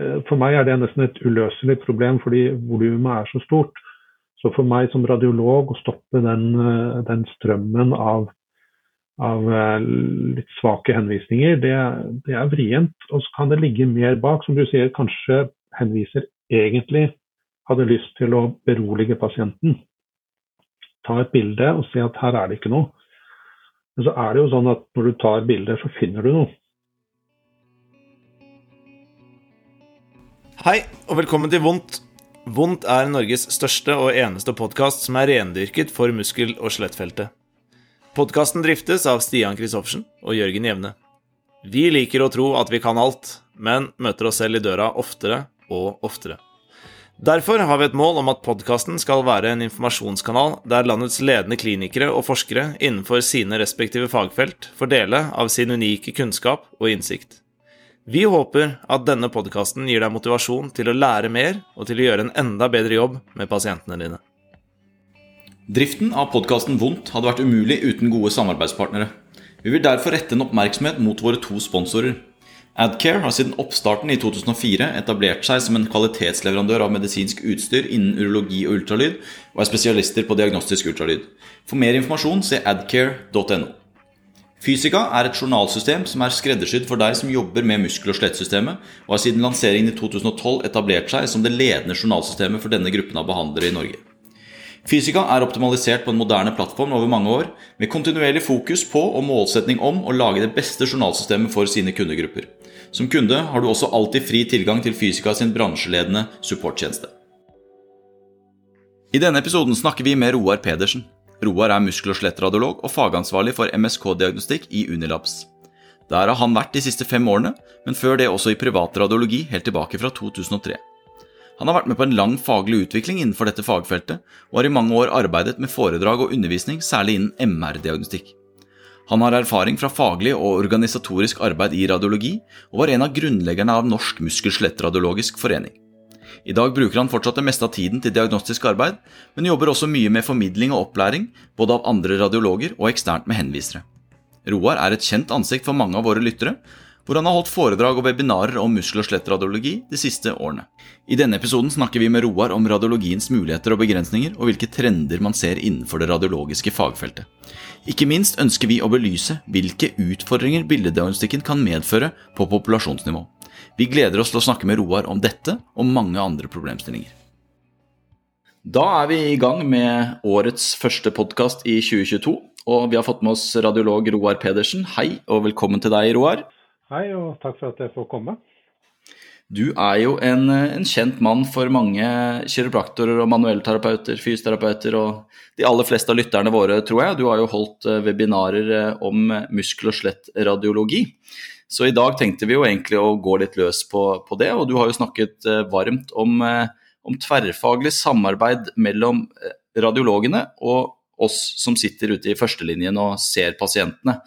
eh, for meg er det nesten et uløselig problem fordi volumet er så stort. Så for meg som radiolog å stoppe den, eh, den strømmen av, av, litt svake henvisninger, det, det, er vrient. Og så kan det ligge mer bak. Som du sier, kanskje henviser egentlig hadde lyst til å berolige pasienten. Ta et bilde og se at her er det ikke noe. Men så er det jo sånn at når du tar bilder, så finner du noe. Hei, og velkommen til Vondt. Vondt er Norges største og eneste podkast som er rendyrket for muskel- og skjelettfeltet. Podkasten driftes av Stian Christoffersen og Jørgen Jevne. Vi liker å tro at vi kan alt, men møter oss selv i døra oftere og oftere. Derfor har vi et mål om at podkasten skal være en informasjonskanal der landets ledende klinikere og forskere innenfor sine respektive fagfelt får dele av sin unike kunnskap og innsikt. Vi håper at denne podkasten gir deg motivasjon til å lære mer og til å gjøre en enda bedre jobb med pasientene dine. Driften av podkasten Vondt hadde vært umulig uten gode samarbeidspartnere. Vi vil derfor rette en oppmerksomhet mot våre to sponsorer. Adcare har siden oppstarten i 2004 etablert seg som en kvalitetsleverandør av medisinsk utstyr innen urologi og ultralyd, og er spesialister på diagnostisk ultralyd. For mer informasjon se adcare.no. Fysika er et journalsystem som er skreddersydd for deg som jobber med muskel- og skjelettsystemet, og har siden lanseringen i 2012 etablert seg som det ledende journalsystemet for denne gruppen av behandlere i Norge. Fysika er optimalisert på en moderne plattform over mange år, med kontinuerlig fokus på og målsetning om å lage det beste journalsystemet for sine kundegrupper. Som kunde har du også alltid fri tilgang til Fysika sin bransjeledende supporttjeneste. I denne episoden snakker vi med Roar Pedersen. Roar er muskel- og skjelettradiolog og fagansvarlig for MSK-diagnostikk i Unilabs. Der har han vært de siste fem årene, men før det også i privat radiologi helt tilbake fra 2003. Han har vært med på en lang faglig utvikling innenfor dette fagfeltet, og har i mange år arbeidet med foredrag og undervisning, særlig innen MR-diagnostikk. Han har erfaring fra faglig og organisatorisk arbeid i radiologi, og var en av grunnleggerne av Norsk muskel-skjelettradiologisk forening. I dag bruker han fortsatt det meste av tiden til diagnostisk arbeid, men jobber også mye med formidling og opplæring, både av andre radiologer og eksternt med henvisere. Roar er et kjent ansikt for mange av våre lyttere, hvor han har holdt foredrag og webinarer om muskel- og skjelettradiologi de siste årene. I denne episoden snakker vi med Roar om radiologiens muligheter og begrensninger, og hvilke trender man ser innenfor det radiologiske fagfeltet. Ikke minst ønsker vi å belyse hvilke utfordringer bildediagnostikken kan medføre på populasjonsnivå. Vi gleder oss til å snakke med Roar om dette og mange andre problemstillinger. Da er vi i gang med årets første podkast i 2022, og vi har fått med oss radiolog Roar Pedersen. Hei og velkommen til deg, Roar. Hei, og takk for at jeg får komme. Du er jo en, en kjent mann for mange kiropraktorer og manuellterapeuter, fysioterapeuter og de aller fleste av lytterne våre, tror jeg. Du har jo holdt eh, webinarer eh, om muskel- og skjelettradiologi. Så i dag tenkte vi jo egentlig å gå litt løs på, på det, og du har jo snakket eh, varmt om, om tverrfaglig samarbeid mellom radiologene og oss som sitter ute i førstelinjen og ser pasientene.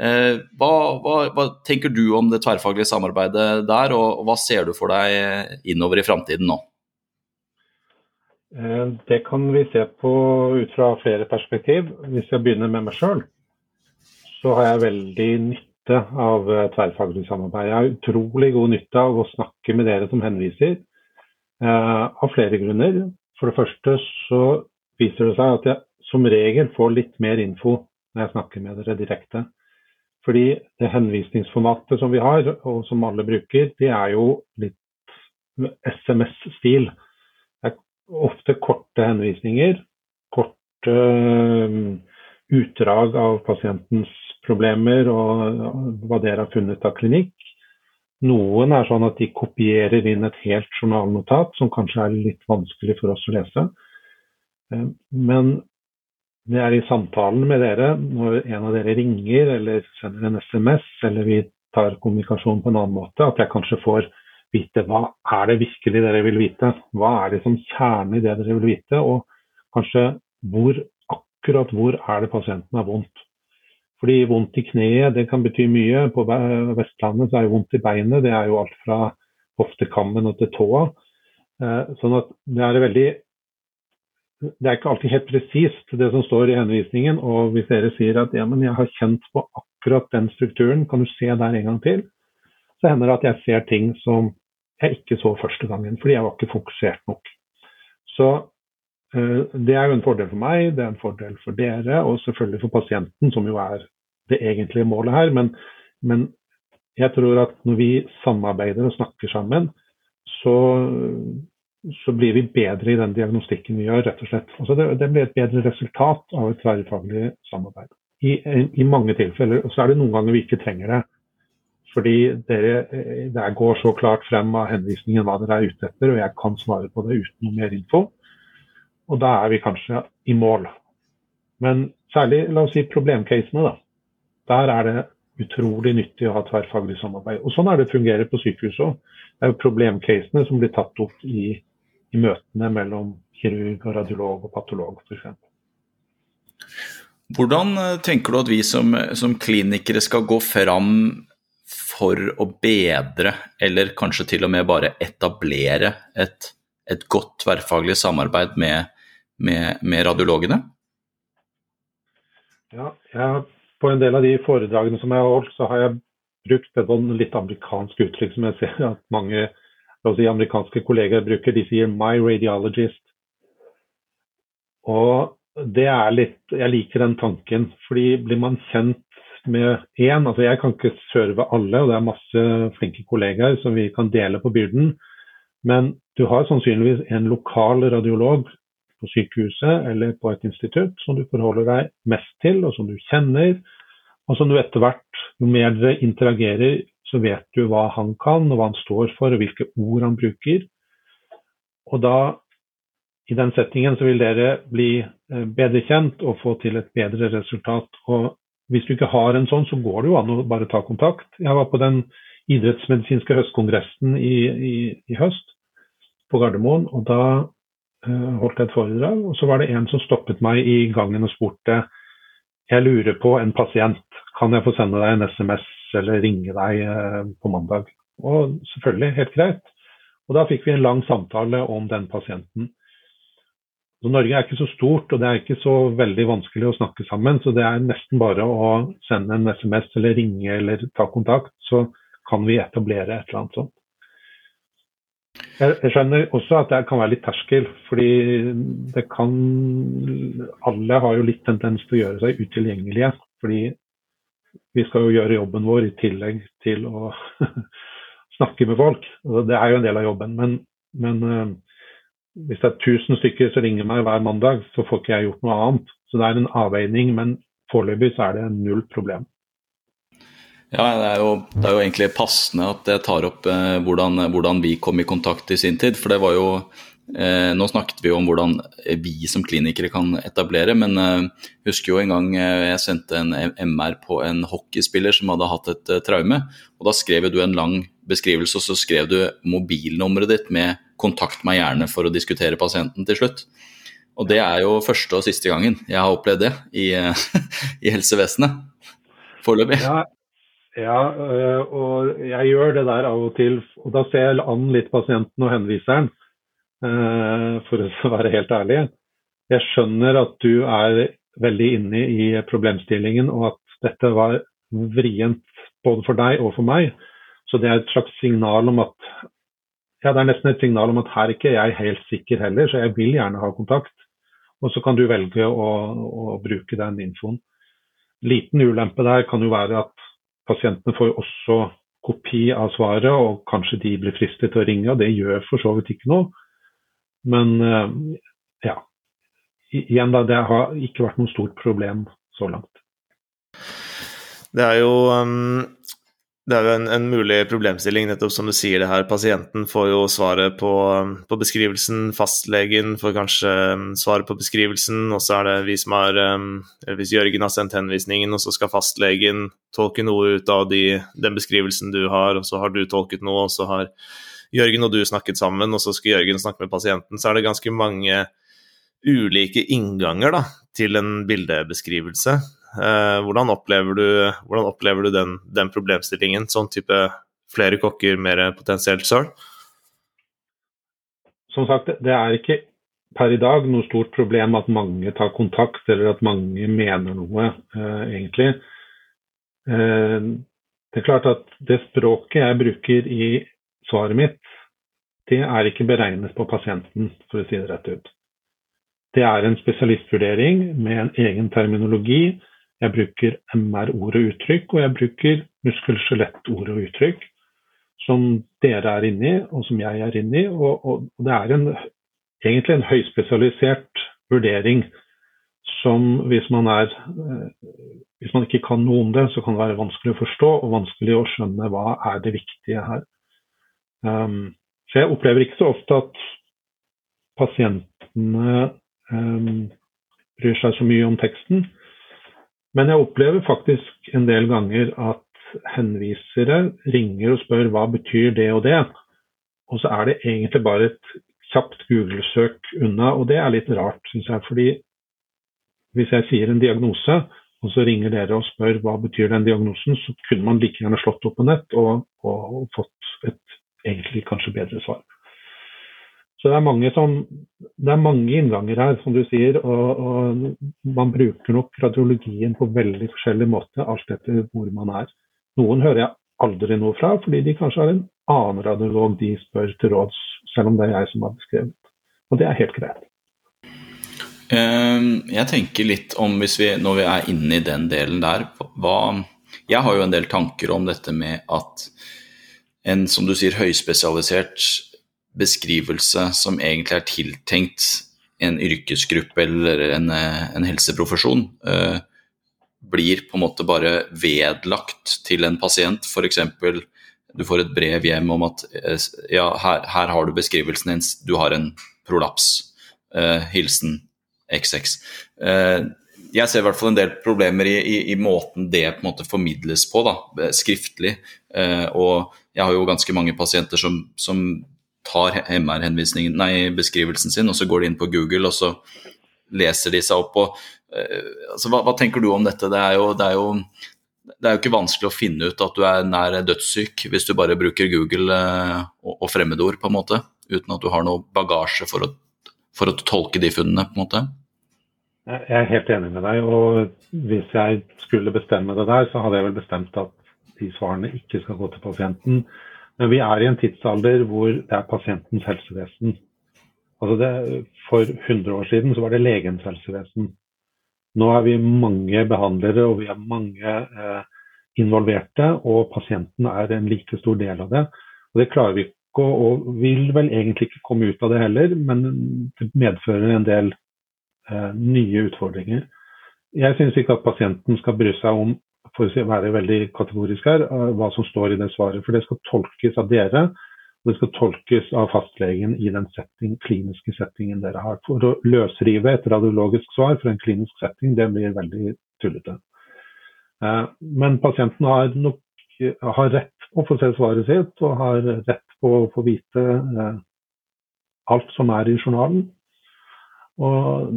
Eh, hva, hva, hva, tenker du om det tverrfaglige samarbeidet der, og hva ser du for deg innover i framtiden nå? Eh, det kan vi se på ut fra flere perspektiv. Hvis jeg begynner med meg sjøl, så har jeg veldig nytte av eh, tverrfaglig samarbeid. Jeg har utrolig god nytte av å snakke med dere som henviser, av flere grunner. For det første så viser det seg at jeg som regel får litt mer info når jeg snakker med dere direkte. Fordi det henvisningsformatet som vi har, og som alle bruker, det er jo litt SMS-stil. Det er ofte korte henvisninger, korte uh, utdrag av pasientens problemer og hva dere har funnet av klinikk. Noen er sånn at de kopierer inn et helt journalnotat, som kanskje er litt vanskelig for oss å lese. Uh, men det er i samtalen med dere, når en av dere ringer eller sender en SMS, eller vi tar kommunikasjon på en annen måte, at jeg kanskje får vite hva er det virkelig dere vil vite? Hva er det som kjerne i det dere vil vite? Og kanskje hvor, akkurat hvor er det pasienten har vondt? Fordi vondt i kneet det kan bety mye. På Vestlandet så er jo vondt i beinet. Det er jo alt fra hoftekammen og til tåa. Eh, sånn at det er veldig det er ikke alltid helt presist det som står i henvisningen. Og hvis dere sier at ja, men jeg har kjent på akkurat den strukturen, kan du se der en gang til? Så hender det at jeg ser ting som jeg ikke så første gangen, fordi jeg var ikke fokusert nok. Så det er jo en fordel for meg, det er en fordel for dere, og selvfølgelig for pasienten, som jo er det egentlige målet her. Men, men jeg tror at når vi samarbeider og snakker sammen, så, så, blir vi bedre i den diagnostikken vi gjør, rett og slett. Altså det, det, blir et bedre resultat av et tverrfaglig samarbeid. I, I, mange tilfeller. Og så er det noen ganger vi ikke trenger det. Fordi dere, det går så klart frem av henvisningen hva dere er ute etter, og jeg kan svare på det uten noe mer info. Og da er vi kanskje i mål. Men særlig la oss si problemcasene, da. Der er det utrolig nyttig å ha tverrfaglig samarbeid. Og Sånn er det fungerer på sykehuset òg. Det er jo problemcasene som blir tatt opp i, i møtene mellom kirurg, og radiolog og patolog f.eks. Hvordan eh, tenker du at vi som, som klinikere skal gå fram for å bedre, eller kanskje til og med bare etablere, et, et godt tverrfaglig samarbeid med, med, med radiologene? Ja, jeg, på en del av de foredragene som jeg har holdt, så har jeg brukt et litt amerikansk uttrykk som jeg ser at mange si, amerikanske kolleger bruker. De sier 'my radiologist'. Og det er litt Jeg liker den tanken. fordi blir man kjent med én. Altså jeg kan ikke serve alle, og det er masse flinke kollegaer som vi kan dele på byrden. Men du har sannsynligvis en lokal radiolog på sykehuset eller på et institutt som du forholder deg mest til, og som du kjenner. Og som du etter hvert, jo mer dere interagerer, så vet du hva han kan, og hva han står for, og hvilke ord han bruker. Og da, i den settingen, så vil dere bli eh, bedre kjent og få til et bedre resultat. Og hvis du ikke har en sånn, så går det jo an å bare ta kontakt. Jeg var på den idrettsmedisinske høstkongressen i, i, i høst på Gardermoen, og da holdt et foredrag. Og så var det en som stoppet meg i gangen og spurte jeg lurer på en pasient, kan jeg få sende deg en SMS eller ringe deg uh, på mandag? Og selvfølgelig, helt greit. Og da fikk vi en lang samtale om den pasienten. Så Norge er ikke så stort, og det er ikke så veldig vanskelig å snakke sammen. Så det er nesten bare å sende en SMS eller ringe eller ta kontakt, så kan vi etablere et eller annet sånt. Jeg skjønner også at det kan være litt terskel, fordi det kan Alle har jo litt tendens til å gjøre seg utilgjengelige. Fordi vi skal jo gjøre jobben vår i tillegg til å snakke med folk. Det er jo en del av jobben. Men, men eh, hvis det er 1000 stykker som ringer meg hver mandag, så får ikke jeg gjort noe annet. Så det er en avveining, men foreløpig så er det null problem. Ja, det er, jo, det er jo egentlig passende at jeg tar opp eh, hvordan, hvordan, vi kom i kontakt i sin tid. For det var jo eh, Nå snakket vi jo om hvordan vi som klinikere kan etablere, men eh, husker jo en gang eh, jeg sendte en MR på en hockeyspiller som hadde hatt et eh, traume. og Da skrev du en lang beskrivelse, og så skrev du mobilnummeret ditt med kontakt meg gjerne for å diskutere pasienten til slutt. Og det er jo første og siste gangen jeg har opplevd det i, i helsevesenet. Foreløpig. Ja, ja, øh, og jeg gjør det der av og til. Og da ser jeg an litt pasienten og henviseren, øh, for å være helt ærlig. Jeg skjønner at du er veldig inne i problemstillingen, og at dette var vrient både for deg og for meg. Så det er et slags signal om at ja, det er nesten et signal om at her ikke jeg er helt sikker heller, så jeg vil gjerne ha kontakt. Og så kan du velge å, å bruke den infoen. Liten ulempe der kan jo være at pasientene får også kopi av svaret, og kanskje de blir fristet til å ringe. og Det gjør for så vidt ikke noe. Men eh, ja. Igjen da, det har ikke vært noe stort problem så langt. Det er jo um, det er jo en, en, mulig problemstilling, nettopp som du sier det her. Pasienten får jo svaret på, på beskrivelsen, fastlegen får kanskje um, svaret på beskrivelsen, og så er det vi som har um, Hvis Jørgen har sendt henvisningen, og så skal fastlegen tolke noe ut av de, den beskrivelsen du har, og så har du tolket noe, og så har Jørgen og du snakket sammen, og så skal Jørgen snakke med pasienten, så er det ganske mange ulike innganger da, til en bildebeskrivelse. Eh, hvordan opplever du, hvordan opplever du den, den, problemstillingen? Sånn type flere kokker, mer potensielt søl? Som sagt, det er ikke per i dag noe stort problem at mange tar kontakt, eller at mange mener noe, uh, egentlig. Uh, det er klart at det språket jeg bruker i svaret mitt, det er ikke beregnet på pasienten, for å si det rett ut. Det er en spesialistvurdering med en egen terminologi. Jeg bruker MR-ord og uttrykk, og jeg bruker muskel-skjelett-ord og uttrykk som dere er inne i, og som jeg er inne i. Og, og det er en, egentlig en høyspesialisert vurdering som hvis man, er, eh, hvis man ikke kan noe om det, så kan det være vanskelig å forstå og vanskelig å skjønne hva er det viktige her. Um, så jeg opplever ikke så ofte at pasientene um, bryr seg så mye om teksten. Men jeg opplever faktisk en del ganger at henvisere ringer og spør hva betyr det og det. Og så er det egentlig bare et kjapt Google-søk unna, og det er litt rart, syns jeg. fordi hvis jeg sier en diagnose, og så ringer dere og spør hva betyr den diagnosen, så kunne man like gjerne slått opp på nett og, og, og fått et egentlig kanskje bedre svar. Så det er mange, som, det er mange innganger her, som du sier. Og, og man bruker nok radiologien på veldig forskjellig måte, alt etter hvor man er. Noen hører jeg aldri noe fra, fordi de kanskje har en annen radiolog de spør til råds, selv om det er jeg som har beskrevet. Og det er helt greit. Ehm, jeg tenker litt om, hvis vi, når vi er inne i den delen der hva, Jeg har jo en del tanker om dette med at en, som du sier, høyspesialisert beskrivelse som egentlig er tiltenkt en yrkesgruppe eller en, en helseprofesjon, eh, blir på en måte bare vedlagt til en pasient. F.eks. du får et brev hjem om at eh, ja, her, her har du beskrivelsen din, du har en prolaps. Eh, hilsen XX. Eh, jeg ser i hvert fall en del problemer i, i, i måten det på en måte formidles på, da, skriftlig. Eh, og jeg har jo ganske mange pasienter som, som tar MR-beskrivelsen sin, og så går de inn på Google og så leser de seg opp på uh, altså, hva, hva, tenker du om dette? Det er, jo, det, er jo, det er, jo, ikke vanskelig å finne ut at du er nær dødssyk hvis du bare bruker Google uh, og, og, fremmedord, på en måte, uten at du har noe bagasje for å, for å tolke de funnene, på en måte. Jeg er helt enig med deg. og Hvis jeg skulle bestemme det der, så hadde jeg vel bestemt at de svarene ikke skal gå til pasienten. Men vi er i en tidsalder hvor det er pasientens helsevesen. Altså det, for 100 år siden så var det legens helsevesen. Nå er vi mange behandlere og vi er mange eh, involverte, og pasienten er en like stor del av det. Og Det klarer vi ikke, og vil vel egentlig ikke komme ut av det heller, men det medfører en del eh, nye utfordringer. Jeg syns ikke at pasienten skal bry seg om for å være veldig kategorisk her, eh, hva som står i det svaret. For det skal tolkes av dere, og det skal tolkes av fastlegen i den setting, kliniske settingen dere har. For å løsrive et radiologisk svar fra en klinisk setting, det blir veldig tullete. Eh, men pasienten har nok har rett på å få se svaret sitt, og har rett på å få vite eh, alt som er i journalen. Og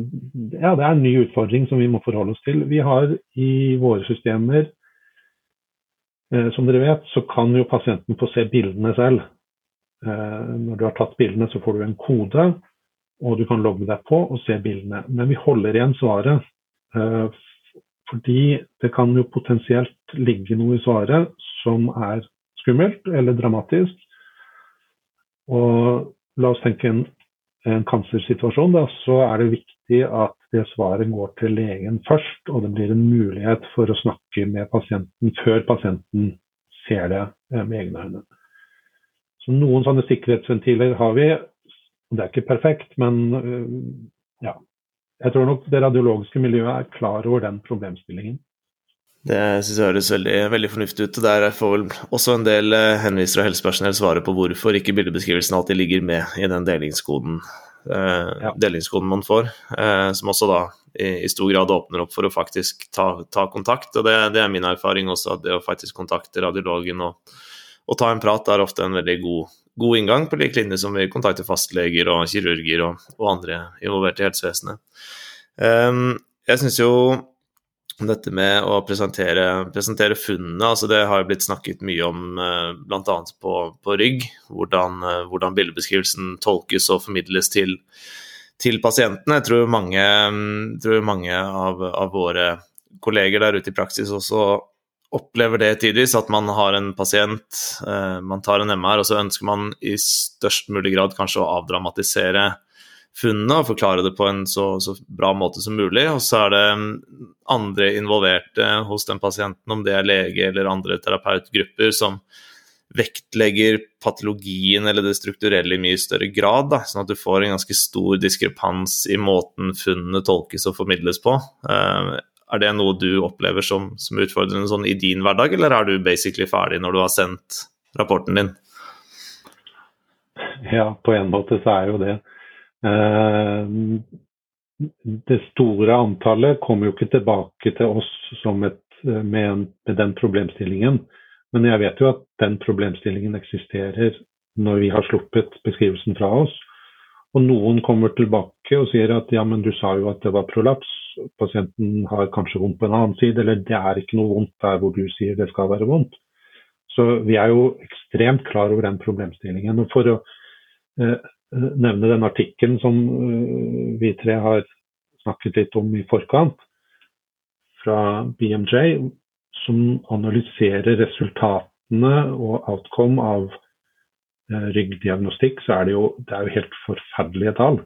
ja, Det er en ny utfordring som vi må forholde oss til. Vi har i våre systemer, eh, som dere vet, så kan jo pasienten få se bildene selv. Eh, når du har tatt bildene, så får du en kode, og du kan logge deg på og se bildene. Men vi holder igjen svaret. Eh, fordi det kan jo potensielt ligge noe i svaret som er skummelt eller dramatisk. Og la oss tenke en en kancersituasjon, da, så er det viktig at det svaret går til legen først, og det blir en mulighet for å snakke med pasienten før pasienten ser det eh, med egne øyne. Så Noen sånne sikkerhetsventiler har vi. Det er ikke perfekt, men eh, ja. Jeg tror nok det radiologiske miljøet er klar over den problemstillingen. Det synes jeg høres veldig, veldig, fornuftig ut. Der får vel også en del eh, henvisere og helsepersonell svare på hvorfor ikke bildebeskrivelsen alltid ligger med i den delingskoden, eh, ja. delingskoden man får. Eh, som også da i, i, stor grad åpner opp for å faktisk ta, ta kontakt. og det, det, er min erfaring også, at det å faktisk kontakte radiologen og, og ta en prat er ofte en veldig god, god inngang, på lik linje som vi kontakter fastleger og kirurger og, og andre involverte i helsevesenet. Um, jeg synes jo dette med å presentere, presentere funnene, altså det har jo blitt snakket mye om eh, bl.a. På, på rygg. Hvordan, eh, hvordan, bildebeskrivelsen tolkes og formidles til, til pasientene. Jeg tror mange, tror mange av, av, våre kolleger der ute i praksis også opplever det tidvis, at man har en pasient, eh, man tar en MR, og så ønsker man i størst mulig grad kanskje å avdramatisere funnene og forklare det på en så, så, bra måte som mulig. Og så er det andre involverte hos den pasienten, om det er lege eller andre terapeutgrupper, som vektlegger patologien eller det strukturelle i mye større grad, da, sånn at du får en ganske stor diskrepans i måten funnene tolkes og formidles på. Uh, er det noe du opplever som, som utfordrende sånn i din hverdag, eller er du basically ferdig når du har sendt rapporten din? Ja, på en måte så er jo det. Uh, det store antallet kommer jo ikke tilbake til oss et, med, med den problemstillingen. Men jeg vet jo at den problemstillingen eksisterer når vi har sluppet beskrivelsen fra oss. Og noen kommer tilbake og sier at ja, men du sa jo at det var prolaps, pasienten har kanskje vondt på en annen side, eller det er ikke noe vondt der hvor du sier det skal være vondt. Så vi er jo ekstremt klar over den problemstillingen. Og for å eh, nevne den artikkelen som eh, vi tre har snakket litt om i forkant, fra BMJ, som analyserer resultatene og outcome av eh, ryggdiagnostikk, så er det, jo, det er jo helt forferdelige tall.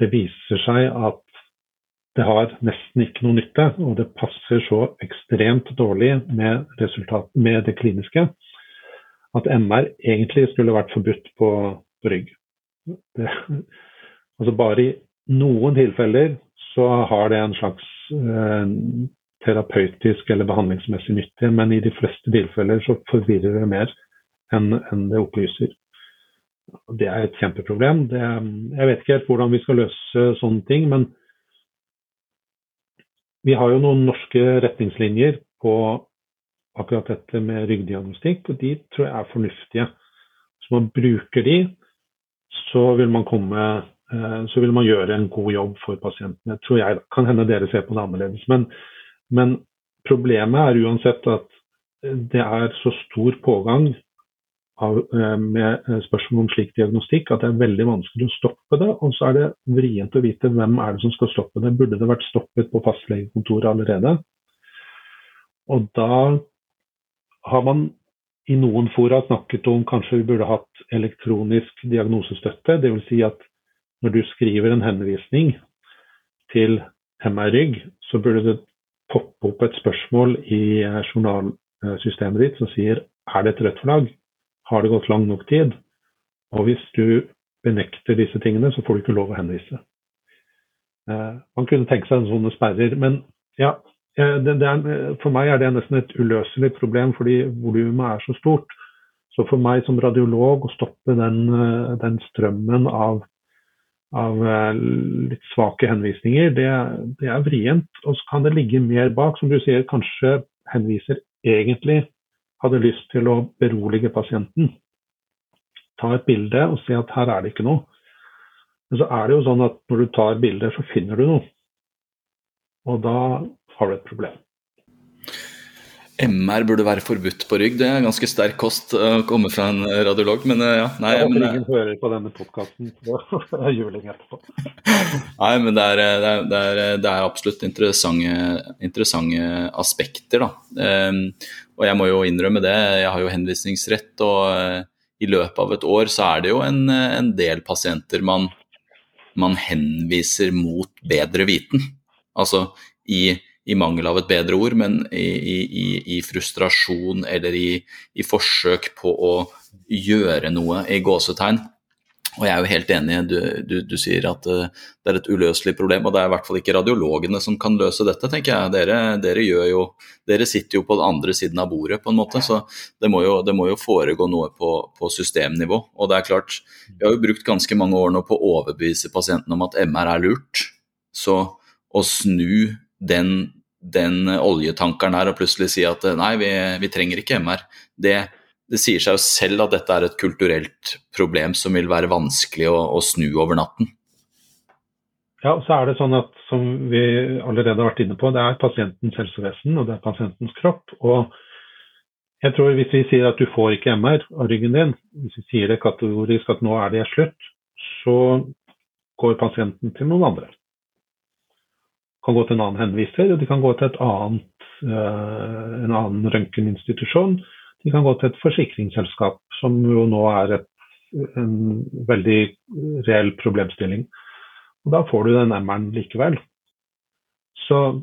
Det viser seg at det har nesten ikke noe nytte, og det passer så ekstremt dårlig med, med det kliniske at MR egentlig skulle vært forbudt på rygg. Det, altså bare i noen tilfeller så har det en slags eh, terapeutisk eller behandlingsmessig nytte, men i de fleste tilfeller så forvirrer det mer enn, en det opplyser. Det er et kjempeproblem. Det, jeg vet ikke helt hvordan vi skal løse sånne ting, men vi har jo noen norske retningslinjer på akkurat dette med ryggdiagnostikk, og de tror jeg er fornuftige. Så man bruker de, så vil man komme eh, så vil man gjøre en god jobb for pasientene, tror jeg. Kan hende dere ser på det annerledes. Men men problemet er uansett at det er så stor pågang av, eh, med eh, spørsmål om slik diagnostikk at det er veldig vanskelig å stoppe det. Og så er det vrient å vite hvem er det som skal stoppe det. Burde det vært stoppet på fastlegekontoret allerede? Og da har man i noen fora snakket om kanskje vi burde hatt elektronisk diagnosestøtte. Dvs. Si at når du skriver en henvisning til MR-rygg, så burde det poppe opp et spørsmål i eh, journalsystemet ditt som sier er det et rødt flagg, har det gått lang nok tid? Og hvis du benekter disse tingene, så får du ikke lov å henvise. Eh, man kunne tenke seg en sånne sperrer, men ja, er, for meg er det nesten et uløselig problem fordi volumet er så stort. Så for meg som radiolog å stoppe den, eh, den strømmen av av eh, litt svake henvisninger, det, det, er vrient. Og så kan det ligge mer bak, som du sier, kanskje henviser egentlig hadde lyst til å berolige pasienten. Ta et bilde og se at her er det ikke noe. Men så er det jo sånn at når du tar bilder, så finner du noe. Og da har du et problem. MR burde være forbudt på rygg. Det er ganske sterk kost å komme fra en radiolog, men eh, ja. Nei, jeg håper men, ingen hører på denne podkasten er juling etterpå. Nei, men det er, eh, det er, det er, det er absolutt interessante, interessante, aspekter, da. Um, og jeg må jo innrømme det, jeg har jo henvisningsrett, og i løpet av et år så er det jo en, en del pasienter man, man henviser mot bedre viten. Altså i i mangel av et bedre ord, men i, i, i frustrasjon eller i, forsøk på å gjøre noe i gåsetegn. Og jeg er jo helt enig, du, du, du sier at uh, det er et uløselig problem, og det er i hvert fall ikke radiologene som kan løse dette, tenker jeg. Dere, dere, jo, dere sitter jo på den andre siden av bordet, på en måte, så det må jo, det må jo foregå noe på, på, systemnivå. Og det er klart, vi har jo brukt ganske mange år nå på å overbevise pasienten om at MR er lurt. Så å snu den den oljetankeren her og plutselig si at nei, vi, vi trenger ikke MR. Det, det, sier seg jo selv at dette er et kulturelt problem som vil være vanskelig å, å snu over natten. Ja, og så er det sånn at som vi allerede har vært inne på, det er pasientens helsevesen og det er pasientens kropp. og jeg tror Hvis vi sier at du får ikke MR av ryggen din, hvis vi sier det kategorisk at nå er det slutt, så går pasienten til noen andre kan gå til en annen henviser, og de kan gå til et annet en annen røntgeninstitusjon. De kan gå til et forsikringsselskap, som jo nå er et, en veldig reell problemstilling. Og da får du den M-en likevel. Så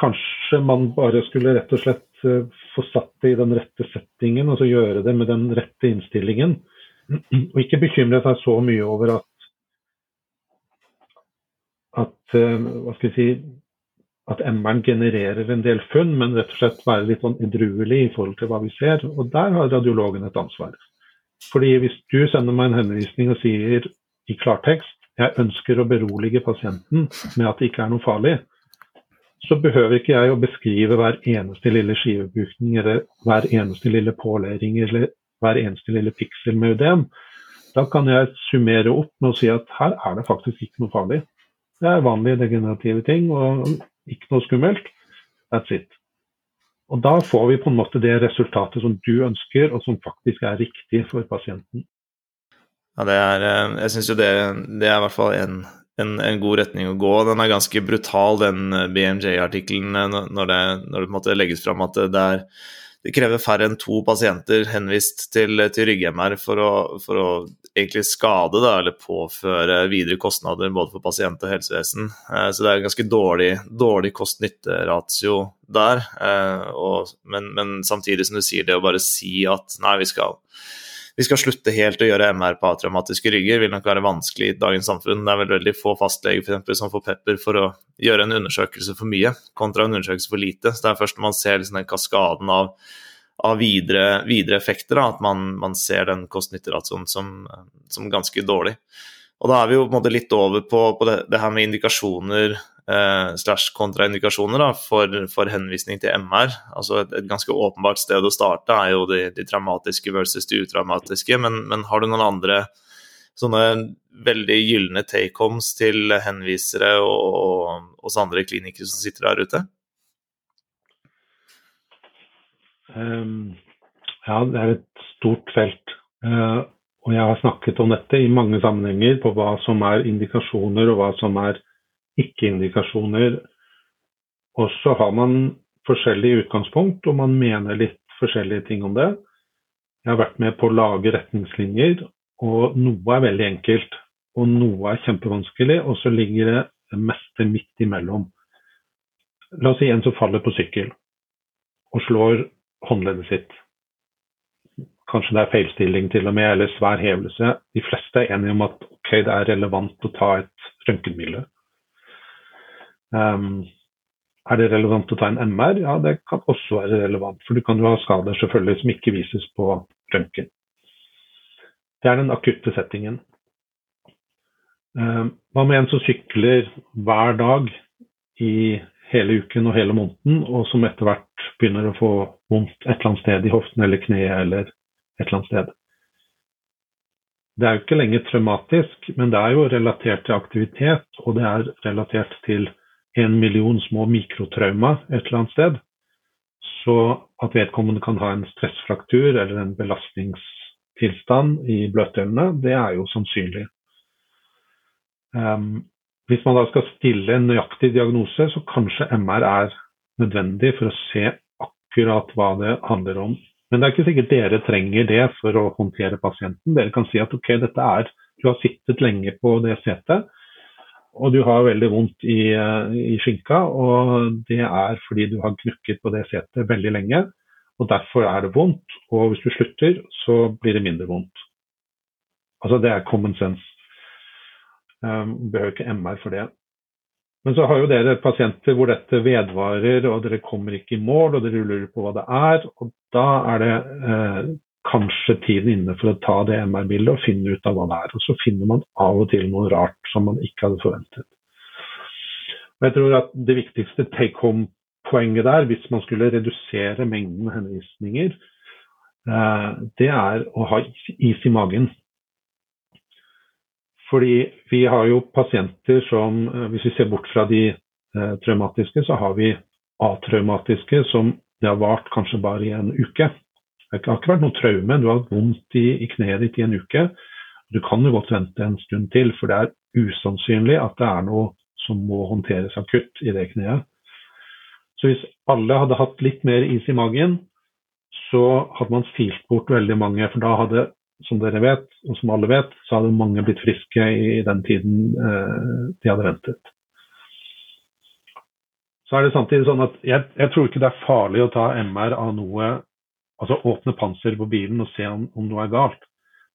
kanskje man bare skulle rett og slett få satt det i den rette settingen, og så gjøre det med den rette innstillingen. Og ikke bekymre seg så mye over at at hva skal vi si, at MR-en genererer en del funn, men rett og slett være litt sånn edruelig i forhold til hva vi ser. Og der har radiologen et ansvar. Fordi hvis du sender meg en henvisning og sier i klartekst jeg ønsker å berolige pasienten med at det ikke er noe farlig, så behøver ikke jeg å beskrive hver eneste lille skivebukning eller hver eneste lille pålæring eller hver eneste lille piksel med UDM. Da kan jeg summere opp med å si at her er det faktisk ikke noe farlig. Det er vanlige degenerative ting, og ikke noe skummelt. That's it. Og da får vi på en måte det resultatet som du ønsker, og som faktisk er riktig for pasienten. Ja, det er eh, Jeg syns jo det, det, er i hvert fall en, en, en, god retning å gå. Den er ganske brutal, den eh, BMJ-artikkelen, eh, når, når det på en måte legges fram at det, er det krever færre enn to pasienter henvist til, til rygg-MR for, for, å egentlig skade da, eller påføre videre kostnader både for pasient og helsevesen. Eh, så det er en ganske dårlig, dårlig kost-nytte-ratio der. Eh, og, men, men, samtidig som du sier det å bare si at nei, vi skal vi skal slutte helt å gjøre MR på atraumatiske rygger, vil nok være vanskelig i dagens samfunn. Det er vel veldig få fastleger for eksempel, som får pepper for å gjøre en undersøkelse for mye kontra en undersøkelse for lite. Så det er først når man ser liksom den kaskaden av, av videre, videre, effekter da, at man, man, ser den kost-nytte-ratioen som, som, ganske dårlig. Og da er vi jo på en måte litt over på, på det, det, her med indikasjoner eh, slash kontraindikasjoner da, for, for, henvisning til MR. Altså et, et, ganske åpenbart sted å starte er jo de, de traumatiske versus de utraumatiske, men, men, har du noen andre sånne veldig gylne take-homes til henvisere og, og oss andre klinikere som sitter der ute? Um, ja, det er et stort felt. Uh, og jeg har snakket om dette i mange sammenhenger på hva som er indikasjoner og hva som er ikke-indikasjoner. Og så har man forskjellig utgangspunkt, og man mener litt forskjellige ting om det. Jeg har vært med på å lage retningslinjer, og noe er veldig enkelt, og noe er kjempevanskelig, og så ligger det meste midt imellom. La oss si en som faller på sykkel og slår håndleddet sitt. Kanskje det er feilstilling til og med, eller svær hevelse. De fleste er enige om at okay, det er relevant å ta et røntgenbilde. Um, er det relevant å ta en MR? Ja, det kan også være relevant. For du kan jo ha skader selvfølgelig som ikke vises på røntgen. Det er den akutte settingen. Um, hva med en som sykler hver dag i hele uken og hele måneden, og som etter hvert begynner å få vondt et eller annet sted i hoften eller kneet eller et eller annet sted? Det er jo ikke lenger traumatisk, men det er jo relatert til aktivitet, og det er relatert til en million små mikrotrauma et eller annet sted, så at vedkommende kan ha en stressfraktur eller en belastningstilstand i bløtdelene, det er jo sannsynlig. Um, hvis man da skal stille en nøyaktig diagnose, så kanskje MR er nødvendig for å se akkurat hva det handler om. Men det er ikke sikkert dere trenger det for å håndtere pasienten. Dere kan si at ok, dette er, du har sittet lenge på det setet, og du har veldig vondt i, eh, i, skinka, og det er fordi du har knukket på det setet veldig lenge. og Derfor er det vondt, og hvis du slutter, så blir det mindre vondt. Altså Det er common sense. Um, behøver ikke MR for det. Men så har jo dere pasienter hvor dette vedvarer, og dere kommer ikke i mål, og dere lurer på hva det er. og Da er det eh, kanskje tiden inne for å ta det MR-bildet og finne ut av hva det er. Og så finner man av og til noe rart som man ikke hadde forventet. Og jeg tror at Det viktigste take home-poenget der, hvis man skulle redusere mengden henvisninger, eh, det er å ha is i magen. Fordi vi har jo pasienter som, eh, hvis vi ser bort fra de eh, traumatiske, så har vi atraumatiske som det har vart kanskje bare i en uke. Det har ikke vært noe traume, du har hatt vondt i, i kneet ditt i en uke. Du kan jo godt vente en stund til, for det er usannsynlig at det er noe som må håndteres akutt i det kneet. Så hvis alle hadde hatt litt mer is i magen, så hadde man filt bort veldig mange. For da hadde, som dere vet, og som alle vet, så hadde mange blitt friske i den tiden eh, de hadde ventet. Så er det samtidig sånn at jeg, jeg, tror ikke det er farlig å ta MR av noe Altså åpne panseret på bilen og se om, om noe er galt.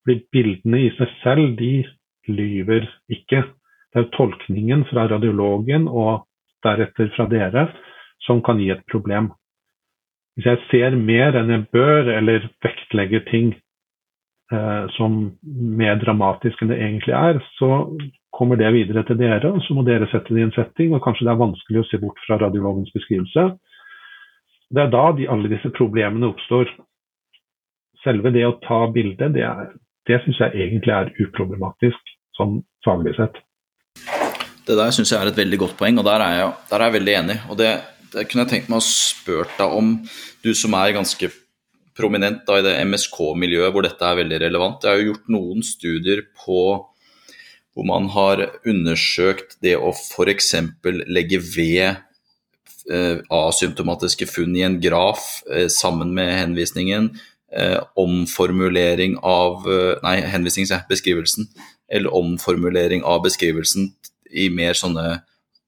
Fordi bildene i seg selv, de lyver ikke. Det er tolkningen fra radiologen og deretter fra dere som kan gi et problem. Hvis jeg ser mer enn jeg bør, eller vektlegger ting eh, som mer dramatisk enn det egentlig er, så kommer det videre til dere, og så må dere sette det i en setting. Og kanskje det er vanskelig å se bort fra radiologens beskrivelse. Det er da de, alle disse problemene oppstår. Selve det å ta bildet, det, er, det syns jeg egentlig er uproblematisk sånn faglig sett. Det der syns jeg er et veldig godt poeng, og der er jeg, der er jeg veldig enig. Og det, det, kunne jeg tenkt meg å spørre deg om, du som er ganske prominent da, i det MSK-miljøet hvor dette er veldig relevant. Jeg har jo gjort noen studier på hvor man har undersøkt det å f.eks. legge ved asymptomatiske funn i en graf eh, sammen med henvisningen, eh, omformulering av eh, Nei, henvisning, beskrivelsen. Eller omformulering av beskrivelsen i mer sånne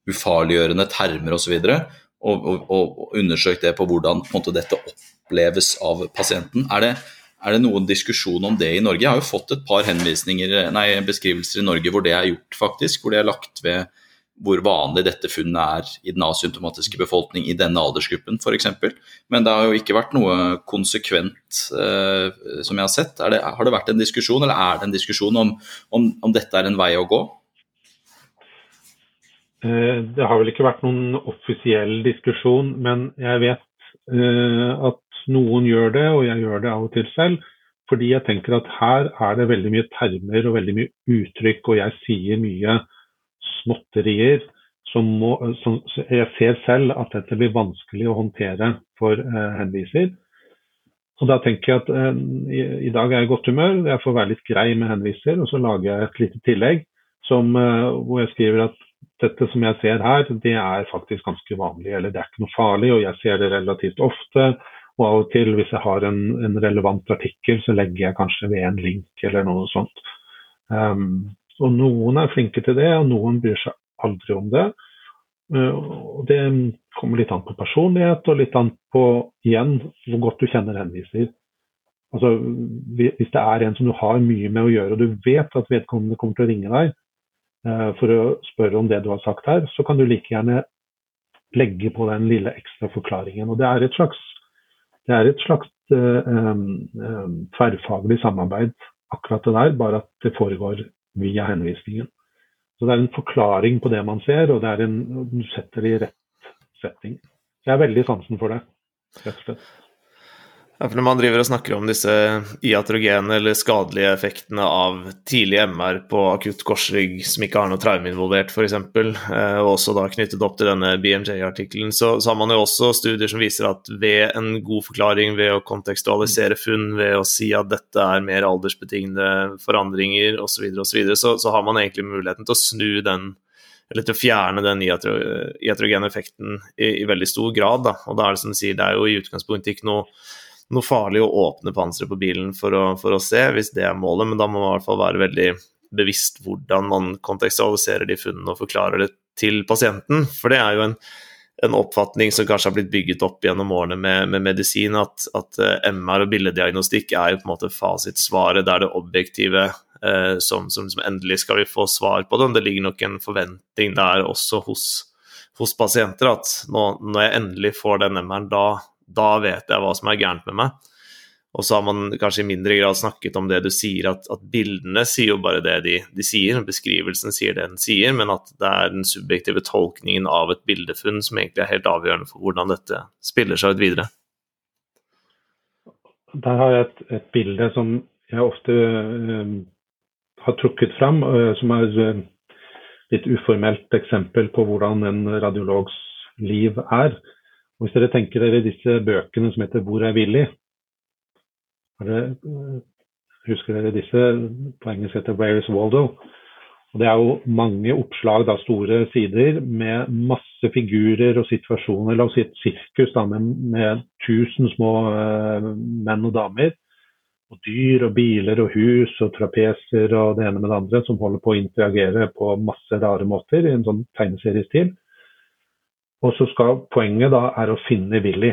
ufarliggjørende termer osv. Og, så og, og undersøkt det på hvordan på måte, dette oppleves av pasienten. Er det, er det, noen diskusjon om det i Norge? Jeg har jo fått et par nei, beskrivelser i Norge hvor det er gjort, faktisk. Hvor det er lagt ved hvor vanlig dette funnet er i den asymptomatiske befolkning i denne aldersgruppen f.eks. Men det har jo ikke vært noe konsekvent eh, som jeg har sett. Det, har det vært en diskusjon, eller er det en diskusjon om, om, om dette er en vei å gå? Eh, det har vel ikke vært noen offisiell diskusjon, men jeg vet eh, at noen gjør det, og jeg gjør det av og til selv. Fordi jeg tenker at her er det veldig mye termer og veldig mye uttrykk, og jeg sier mye småtterier som, må, som jeg ser selv at dette blir vanskelig å håndtere for eh, henviser. Og da tenker jeg at eh, i, i, dag er jeg i godt humør, jeg får være litt grei med henviser, og så lager jeg et lite tillegg som, eh, hvor jeg skriver at dette som jeg ser her, det er faktisk ganske vanlig, eller det er ikke noe farlig, og jeg ser det relativt ofte. Og av og til, hvis jeg har en, en relevant artikkel, så legger jeg kanskje ved en link eller noe sånt. Um, og noen er flinke til det, og noen bryr seg aldri om det. Uh, og det kommer litt an på personlighet, og litt an på igjen hvor godt du kjenner henviser. Altså, hvis det er en som du har mye med å gjøre, og du vet at vedkommende kommer til å ringe deg, Eh, for å spørre om det du har sagt her, så kan du like gjerne legge på den lille ekstra forklaringen. Og det er et slags, er et slags um, um, tverrfaglig samarbeid, akkurat det der, bare at det foregår via henvisningen. Så det er en forklaring på det man ser, og en, du setter det i rett setting. Så Jeg er veldig sansen for det, rett og slett. Ja, for Når man driver og snakker om disse iatrogene eller skadelige effektene av tidlig MR på akutt korsrygg som ikke har noe traume involvert, f.eks., eh, og også da knyttet opp til denne BMJ-artikkelen, så, så, har man jo også studier som viser at ved en god forklaring, ved å kontekstualisere funn, ved å si at dette er mer aldersbetingede forandringer osv., så, og så, så så har man egentlig muligheten til å snu den eller til å fjerne den iatrogene effekten i, i, veldig stor grad. Da. Og da er det som du sier, det er jo i utgangspunktet ikke noe noe farlig å åpne panseret på bilen for å, for å, se, hvis det er målet, men da må man i hvert fall være veldig bevisst hvordan man kontekstualiserer de funnene og forklarer det til pasienten. For det er jo en, en oppfatning som kanskje har blitt bygget opp gjennom årene med, med medisin, at, at, eh, MR og billeddiagnostikk er jo på en måte fasitsvaret, det er det objektive eh, som, som, som, endelig skal vi få svar på det. Det ligger nok en forventning der også hos, hos pasienter at nå, når jeg endelig får den MR-en, da, da vet jeg hva som er gærent med meg. Og så har man kanskje i mindre grad snakket om det du sier, at, at bildene sier jo bare det de, de, sier, beskrivelsen sier det den sier, men at det er den subjektive tolkningen av et bildefunn som egentlig er helt avgjørende for hvordan dette spiller seg ut videre. Der har jeg et, et bilde som jeg ofte øh, har trukket fram, øh, som er øh, litt uformelt eksempel på hvordan en radiologs liv er. Hvis dere tenker dere disse bøkene som heter 'Hvor er Willy'? Husker dere disse? På engelsk heter 'Where is Waldo'? Og Det er jo mange oppslag, da, store sider, med masse figurer og situasjoner. La oss si et sirkus da, med, med tusen små uh, menn og damer. Og dyr og biler og hus og trapeser og det ene med det andre som holder på å interagere på masse rare måter i en sånn tegneseriestil. Og så skal poenget da er å finne Willy,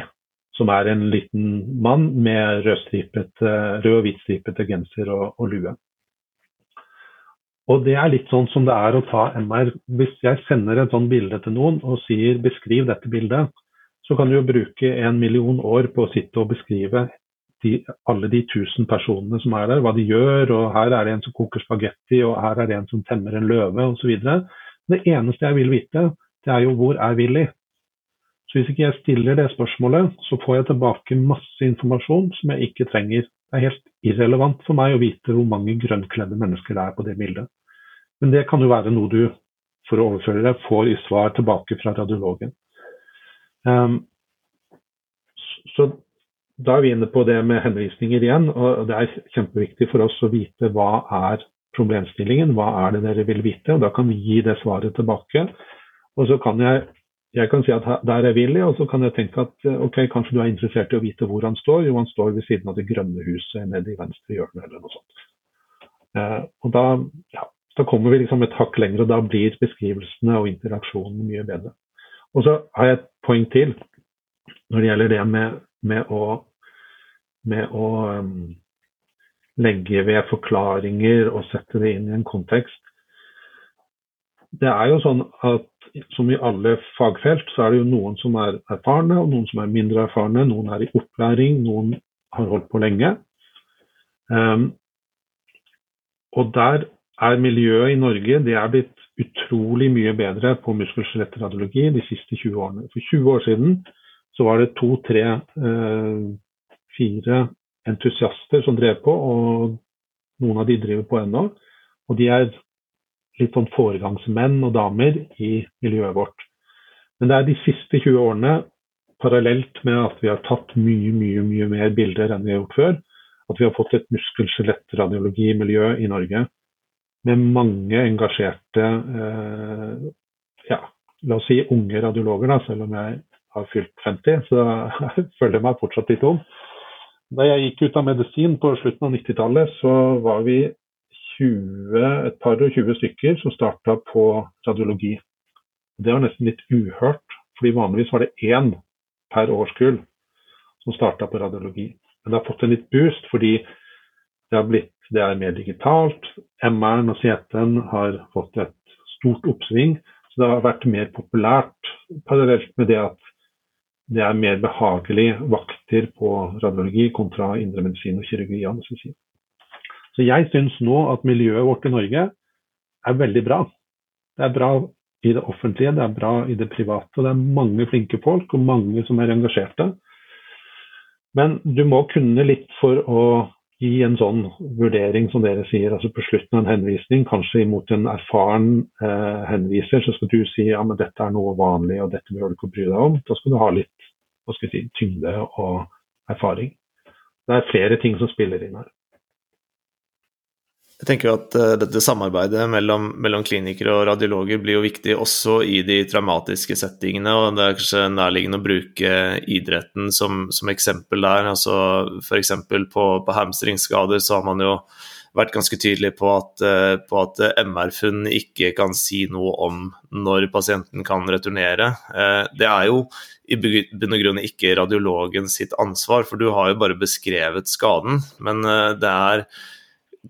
som er en liten mann med rød og hvitstripete genser og, og lue. Og det er litt sånn som det er å ta MR. Hvis jeg sender et sånt bilde til noen og sier 'beskriv dette bildet', så kan du jo bruke en million år på å sitte og beskrive de, alle de tusen personene som er der, hva de gjør, og her er det en som koker spagetti, og her er det en som temmer en løve, osv. Det eneste jeg vil vite, det er jo hvor er Willy? Så hvis ikke jeg stiller det spørsmålet, så får jeg tilbake masse informasjon som jeg ikke trenger. Det er helt irrelevant for meg å vite hvor mange grønnkledde mennesker det er på det bildet. Men det kan jo være noe du, for å overføre det, får i svar tilbake fra radiologen. Um, så da er vi inne på det med henvisninger igjen, og det er kjempeviktig for oss å vite hva er problemstillingen, hva er det dere vil vite, og da kan vi gi det svaret tilbake. Og så kan jeg jeg kan si at der er Willy, og så kan jeg tenke at eh, ok, kanskje du er interessert i å vite hvor han står. Jo, han står ved siden av det grønne huset nede i venstre hjørne eller noe sånt. Eh, og da, ja, da, kommer vi liksom et hakk lenger, og da blir beskrivelsene og interaksjonen mye bedre. Og så har jeg et poeng til når det gjelder det med, med å, med å um, legge ved forklaringer og sette det inn i en kontekst. Det er jo sånn at som i alle fagfelt, så er det jo noen som er erfarne, og noen som er mindre erfarne. Noen er i opplæring, noen har holdt på lenge. Um, og der er miljøet i Norge det er blitt utrolig mye bedre på muskel-skjelett-radiologi de siste 20 årene. For 20 år siden så var det to, tre, eh, fire entusiaster som drev på, og noen av de driver på ennå. Og de er litt sånn foregangsmenn og damer i miljøet vårt. Men det er de siste 20 årene, parallelt med at vi har tatt mye, mye, mye mer bilder enn vi har gjort før, at vi har fått et muskel-skjelett-radiologimiljø i Norge med mange engasjerte eh, ja, la oss si unge radiologer, da, selv om jeg har fylt 50, så jeg føler meg fortsatt litt ung. Da jeg gikk ut av medisin på slutten av 90-tallet, så var vi 20, et par og 20 stykker som starta på radiologi. Det var nesten litt uhørt, fordi vanligvis var det én per årskull som starta på radiologi. Men det har fått en litt boost fordi det, blitt, det er mer digitalt. MR-en og CT-en har fått et stort oppsving. Så det har vært mer populært parallelt med det at det er mer behagelig vakter på radiologi kontra indremedisin og kirurgi. anestesi. Så jeg syns nå at miljøet vårt i Norge er veldig bra. Det er bra i det offentlige, det er bra i det private. Det er mange flinke folk og mange som er engasjerte. Men du må kunne litt for å gi en sånn vurdering som dere sier, altså på slutten av en henvisning, kanskje imot en erfaren eh, henviser, så skal du si ja, men dette er noe vanlig og dette behøver du ikke bry deg om. Da skal du ha litt si, tyngde og erfaring. Det er flere ting som spiller inn her. Jeg tenker at uh, dette samarbeidet mellom, mellom, klinikere og radiologer blir jo viktig også i de traumatiske settingene. og Det er kanskje nærliggende å bruke idretten som, som eksempel der. altså F.eks. på, på hamstringsskader så har man jo vært ganske tydelig på at, uh, at MR-funn ikke kan si noe om når pasienten kan returnere. Uh, det er jo i bunn og grunn ikke radiologen sitt ansvar, for du har jo bare beskrevet skaden. Men det er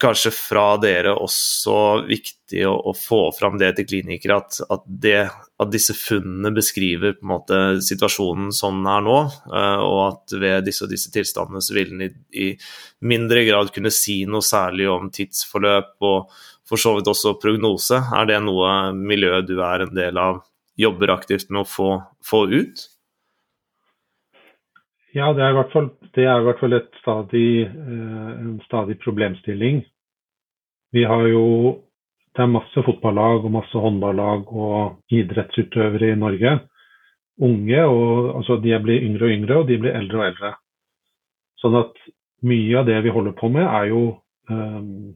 kanskje fra dere også viktig å, å få fram det til klinikere, at, at, det, at, disse funnene beskriver på en måte situasjonen sånn den er nå, uh, og at ved disse og disse tilstandene så vil den i, i, mindre grad kunne si noe særlig om tidsforløp og for så vidt også prognose. Er det noe miljøet du er en del av, jobber aktivt med å få, få ut? Ja, det er i hvert fall, i hvert fall stadig, eh, en stadig problemstilling. Vi har jo Det er masse fotballag og masse håndballag og idrettsutøvere i Norge. Unge, og altså de blir yngre og yngre, og de blir eldre og eldre. Sånn at mye av det vi holder på med, er jo um,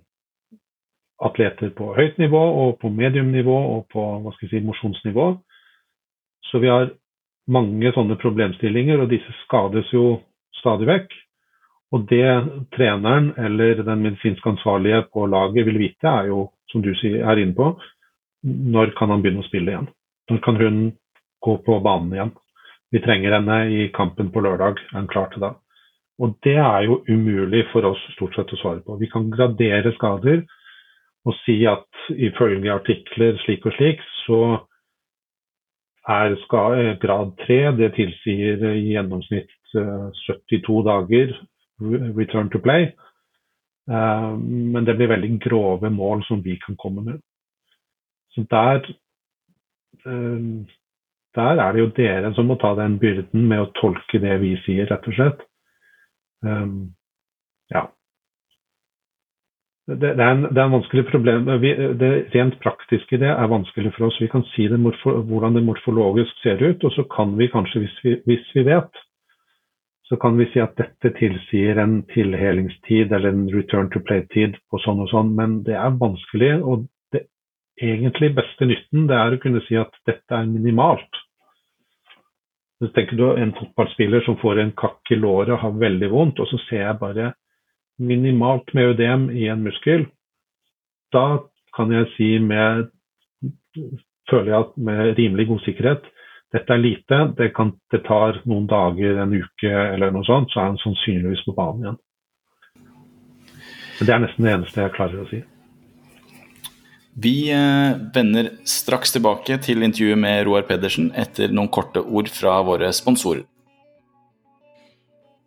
atleter på høyt nivå og på mediumnivå og på hva skal jeg si, mosjonsnivå. Så vi har mange sånne problemstillinger, og disse skades jo stadig vekk. Og det treneren eller den medisinsk ansvarlige på laget vil vite, er jo, som du er inne på, når kan han begynne å spille igjen? Når kan hun gå på banen igjen? Vi trenger henne i kampen på lørdag. Er hun klar til det? Og det er jo umulig for oss stort sett å svare på. Vi kan gradere skader og si at ifølge artikler slik og slik, så er grad 3, det tilsier i gjennomsnitt 72 eh, dager return to play. Eh, men det blir veldig grove mål som vi kan komme med. Så der, eh, der er det jo dere som må ta den byrden med å tolke det vi sier, rett og slett. Ja det, det, er en, det, er en, vanskelig problem. Vi, det rent praktiske det er vanskelig for oss. Vi kan si det morfo, hvordan det morfologisk ser ut, og så kan vi kanskje, hvis vi, hvis vi, vet, så kan vi si at dette tilsier en tilhelingstid eller en return to play-tid på sånn og sånn, men det er vanskelig. Og det egentlig beste nytten det er å kunne si at dette er minimalt. Så tenker du en fotballspiller som får en kakk i låret og har veldig vondt, og så ser jeg bare minimalt med ødem i en muskel, da kan jeg si med føler jeg med rimelig god sikkerhet dette er lite, det, kan, det tar noen dager, en uke eller noe sånt, så er han sannsynligvis på banen igjen. Det er nesten det eneste jeg klarer å si. Vi eh, vender straks tilbake til intervjuet med Roar Pedersen etter noen korte ord fra våre sponsorer.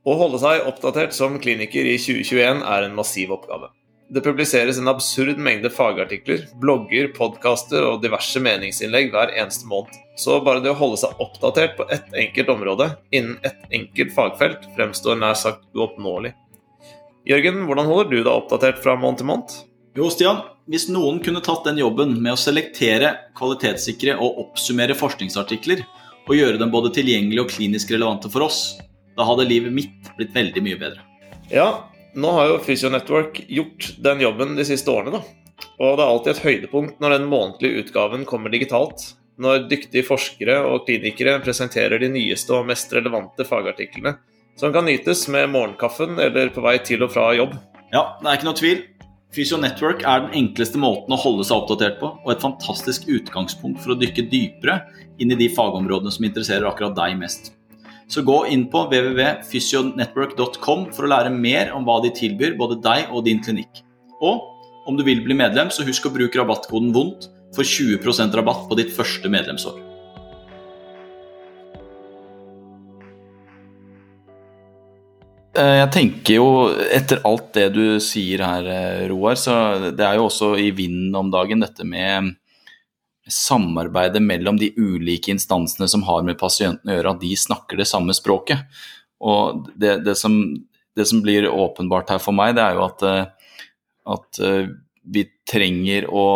Å holde seg oppdatert som kliniker i 2021 er en massiv oppgave. Det publiseres en absurd mengde fagartikler, blogger, podkaster og diverse meningsinnlegg hver eneste måned. Så bare det å holde seg oppdatert på ett enkelt område innen ett enkelt fagfelt fremstår nær sagt uoppnåelig. Jørgen, hvordan holder du deg oppdatert fra måned til måned? Jo, Stian, hvis noen kunne tatt den jobben med å selektere, kvalitetssikre og oppsummere forskningsartikler, og gjøre dem både tilgjengelige og klinisk relevante for oss, da hadde livet mitt blitt veldig mye bedre. Ja, nå har jo Physionetwork gjort den jobben de siste årene, da. Og det er alltid et høydepunkt når den månedlige utgaven kommer digitalt. Når dyktige forskere og klinikere presenterer de nyeste og mest relevante fagartiklene, som kan nytes med morgenkaffen eller på vei til og fra jobb. Ja, det er ikke noe tvil. Physio Network er den enkleste måten å holde seg oppdatert på, og et fantastisk utgangspunkt for å dykke dypere inn i de fagområdene som interesserer akkurat deg mest. Så gå inn på www.fysionetwork.com for å lære mer om hva de tilbyr både deg og din klinikk. Og om du vil bli medlem, så husk å bruke rabattkoden VONDT for 20% rabatt på ditt første medlemsår. Eh, jeg tenker jo, etter alt det du sier her, eh, Roar, så det er jo også i vinden om dagen dette med samarbeidet mellom de ulike instansene som har med pasientene å gjøre, at de snakker det samme språket. Og det, det, som, det som, blir åpenbart her for meg, det er jo at, eh, at eh, vi trenger å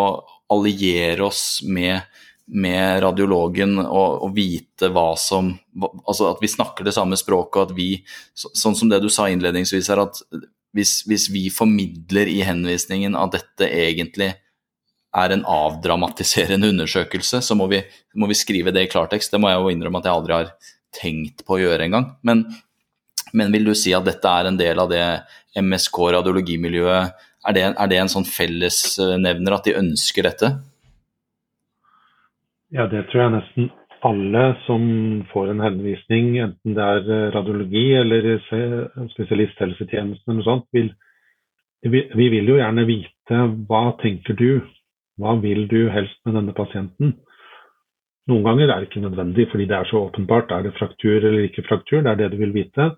alliere oss med, med radiologen og, og, vite hva som Altså at vi snakker det samme språket, og at vi Sånn som det du sa innledningsvis her, at hvis, hvis vi formidler i henvisningen at dette egentlig er en avdramatiserende undersøkelse, så må vi, må vi, skrive det i klartekst. Det må jeg jo innrømme at jeg aldri har tenkt på å gjøre engang. Men, men vil du si at dette er en del av det MSK-radiologimiljøet er det, er det en sånn fellesnevner at de ønsker dette? Ja, det tror jeg nesten alle som får en henvisning, enten det er radiologi eller spesialisthelsetjenesten eller noe sånt, vil, vi vil jo gjerne vite hva tenker du hva vil du helst med denne pasienten? Noen ganger er det ikke nødvendig fordi det er så åpenbart. Er det fraktur eller ikke fraktur? Det er det du vil vite.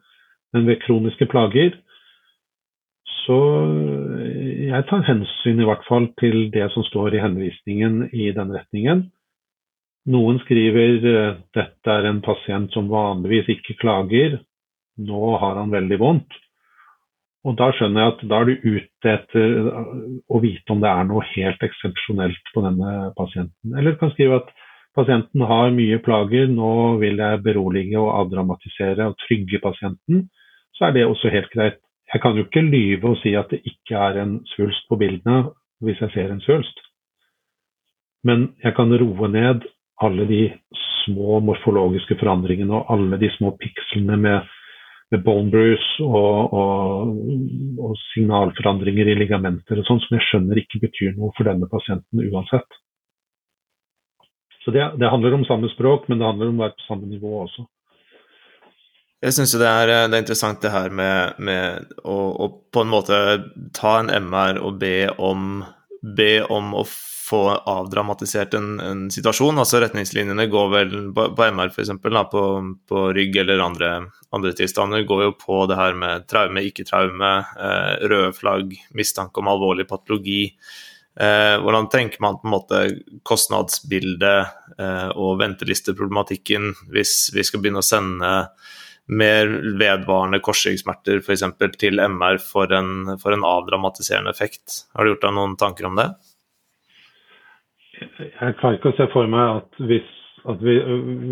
Men ved kroniske plager så jeg tar hensyn i hvert fall til det som står i henvisningen i den retningen. Noen skriver dette er en pasient som vanligvis ikke klager, nå har han veldig vondt. Og da skjønner jeg at da er du ute etter å vite om det er noe helt eksepsjonelt på denne pasienten. Eller du kan skrive at pasienten har mye plager, nå vil jeg berolige og avdramatisere og trygge pasienten. Så er det også helt greit. Jeg kan jo ikke lyve og si at det ikke er en svulst på bildene, hvis jeg ser en svulst. Men jeg kan roe ned alle de små morfologiske forandringene og alle de små pikslene med, med bone bruise og, og, og, signalforandringer i ligamenter og sånn, som jeg skjønner ikke betyr noe for denne pasienten uansett. Så det, det handler om samme språk, men det handler om å være på samme nivå også. Jeg syns det, det, er interessant det her med, med å, å, på en måte ta en MR og be om, be om å få avdramatisert en, en, situasjon. altså Retningslinjene går vel på, på MR f.eks. På, på rygg eller andre, andre, tilstander går jo på det her med traume, ikke-traume, eh, røde flagg, mistanke om alvorlig patologi. Eh, hvordan tenker man på en måte kostnadsbildet eh, og ventelisteproblematikken hvis vi skal begynne å sende mer vedvarende korsryggsmerter f.eks. til MR for en, for en avdramatiserende effekt? Har du gjort deg noen tanker om det? Jeg klarer ikke å se for meg at hvis, at vi,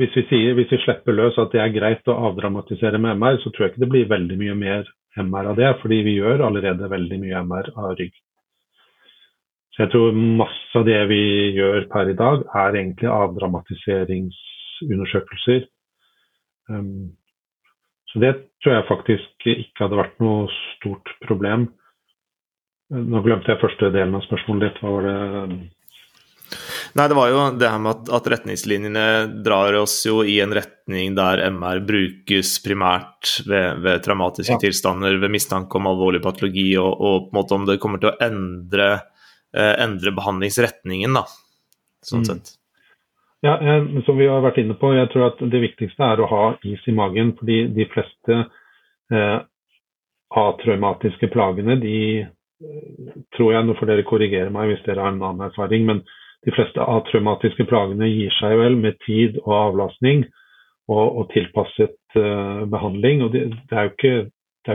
hvis, vi sier, hvis vi slipper løs at det er greit å avdramatisere med MR, så tror jeg ikke det blir veldig mye mer MR av det, fordi vi gjør allerede veldig mye MR av rygg. Så jeg tror masse av det vi gjør per i dag, er egentlig avdramatiseringsundersøkelser. Um, så det tror jeg faktisk ikke hadde vært noe stort problem. Nå glemte jeg første delen av spørsmålet ditt. Hva var det Nei, det var jo det her med at, at, retningslinjene drar oss jo i en retning der MR brukes primært ved, ved traumatiske ja. tilstander, ved mistanke om alvorlig patologi, og, og, på en måte om det kommer til å endre, eh, endre behandlingsretningen, da, sånn mm. sett. Ja, jeg, som vi har vært inne på, jeg tror at det viktigste er å ha is i magen. fordi de fleste eh, atraumatiske plagene, de eh, tror jeg, nå får dere korrigere meg hvis dere har en annen erfaring, men de fleste atraumatiske plagene gir seg vel med tid og avlastning og, og tilpasset uh, behandling. og det, det, er jo ikke,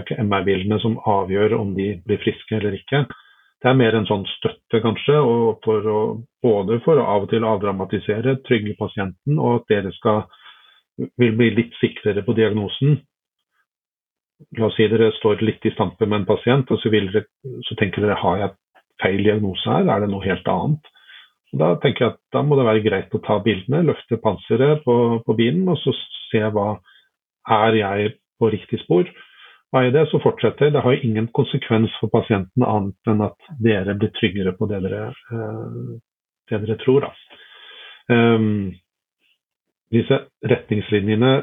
ikke MR-bildene som avgjør om de blir friske eller ikke. Det er mer en sånn støtte, kanskje, for å, både for å av og til avdramatisere, trygge pasienten, og at dere skal, vil bli litt sikrere på diagnosen. La oss si dere står litt i stampe med en pasient, og så, dere, så tenker dere har jeg feil diagnose her, er det noe helt annet? Da tenker jeg at da må det være greit å ta bildene, løfte panseret på, på bilen og så se hva er jeg på riktig spor. Og er det, så fortsetter. Det har ingen konsekvens for pasienten annet enn at dere blir tryggere på det dere, uh, det dere tror. Um, disse retningslinjene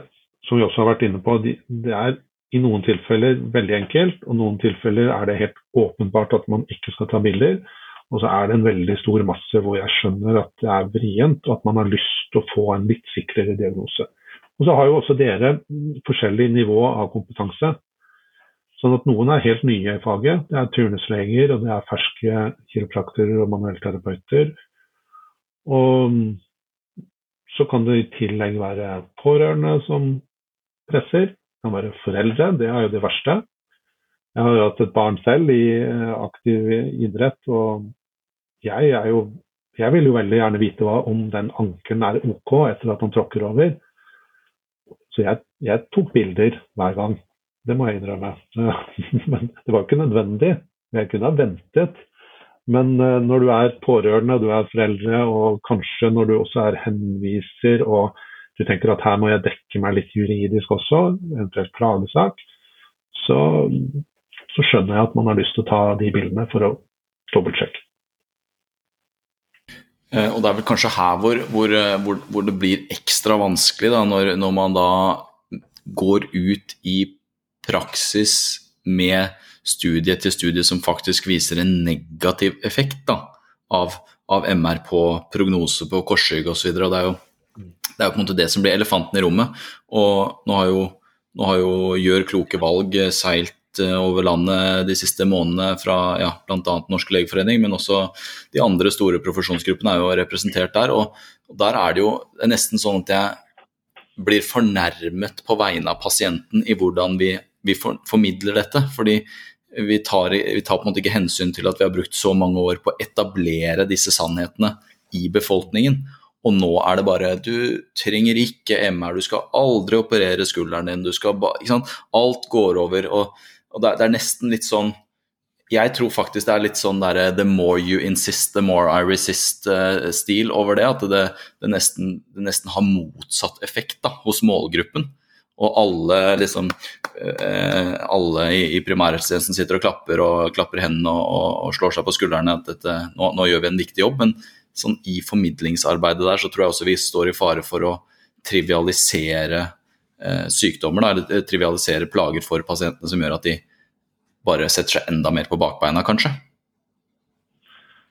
som vi også har vært inne på, de, det er i noen tilfeller veldig enkelt, og i noen tilfeller er det helt åpenbart at man ikke skal ta bilder. Og så er det en veldig stor masse hvor jeg skjønner at det er vrient, og at man har lyst til å få en litt sikrere diagnose. Og så har jo også dere forskjellig nivå av kompetanse. Sånn at noen er helt nye i faget. Det er turnusleger, og det er ferske kiropraktorer og manuellterapeuter. Og så kan det i tillegg være pårørende som presser. Det kan være foreldre, det er jo det verste. Jeg har hatt et barn selv i aktiv idrett, og jeg jo jeg vil jo veldig gjerne vite hva, om den ankelen er OK etter at han tråkker over. Så jeg, jeg, tok bilder hver gang. Det må jeg innrømme. Men det var ikke nødvendig. Jeg kunne ha ventet. Men eh, når du er pårørende, du er foreldre, og kanskje når du også er henviser og du tenker at her må jeg dekke meg litt juridisk også, eventuelt klagesak, så, så skjønner jeg at man har lyst til å ta de bildene for å dobbeltsjekke. Eh, og det er vel kanskje her hvor, hvor, eh, hvor, hvor det blir ekstra vanskelig, da, når, når, man da går ut i praksis med studie til studie som faktisk viser en negativ effekt da, av, av, MR på prognose på korsrygg osv. Det, er jo, det er jo på en måte det som blir elefanten i rommet. Og nå har jo, nå har jo Gjør kloke valg seilt Eh, over landet de siste månedene fra ja, bl.a. Norsk legeforening, men også de andre store profesjonsgruppene er jo representert der. Og, der er det jo nesten sånn at jeg blir fornærmet på vegne av pasienten i hvordan vi, vi for, formidler dette. fordi vi tar, vi tar, på en måte ikke hensyn til at vi har brukt så mange år på å etablere disse sannhetene i befolkningen. Og nå er det bare Du trenger ikke MR, du skal aldri operere skulderen din, du skal ba, Alt går over. og og det det er, nesten litt sånn jeg tror faktisk det er litt sånn der the more you insist, the more I resist-stil over det. At det, det, nesten, det, nesten, har motsatt effekt da, hos målgruppen. Og alle liksom uh, alle i, i primærhelsetjenesten sitter og klapper og klapper hendene og, og, og slår seg på skuldrene at dette, nå, nå, gjør vi en viktig jobb. Men sånn, i formidlingsarbeidet der så tror jeg også vi står i fare for å trivialisere eh, sykdommer, da, eller trivialisere plager for pasientene som gjør at de bare setter seg enda mer på bakbeina, kanskje.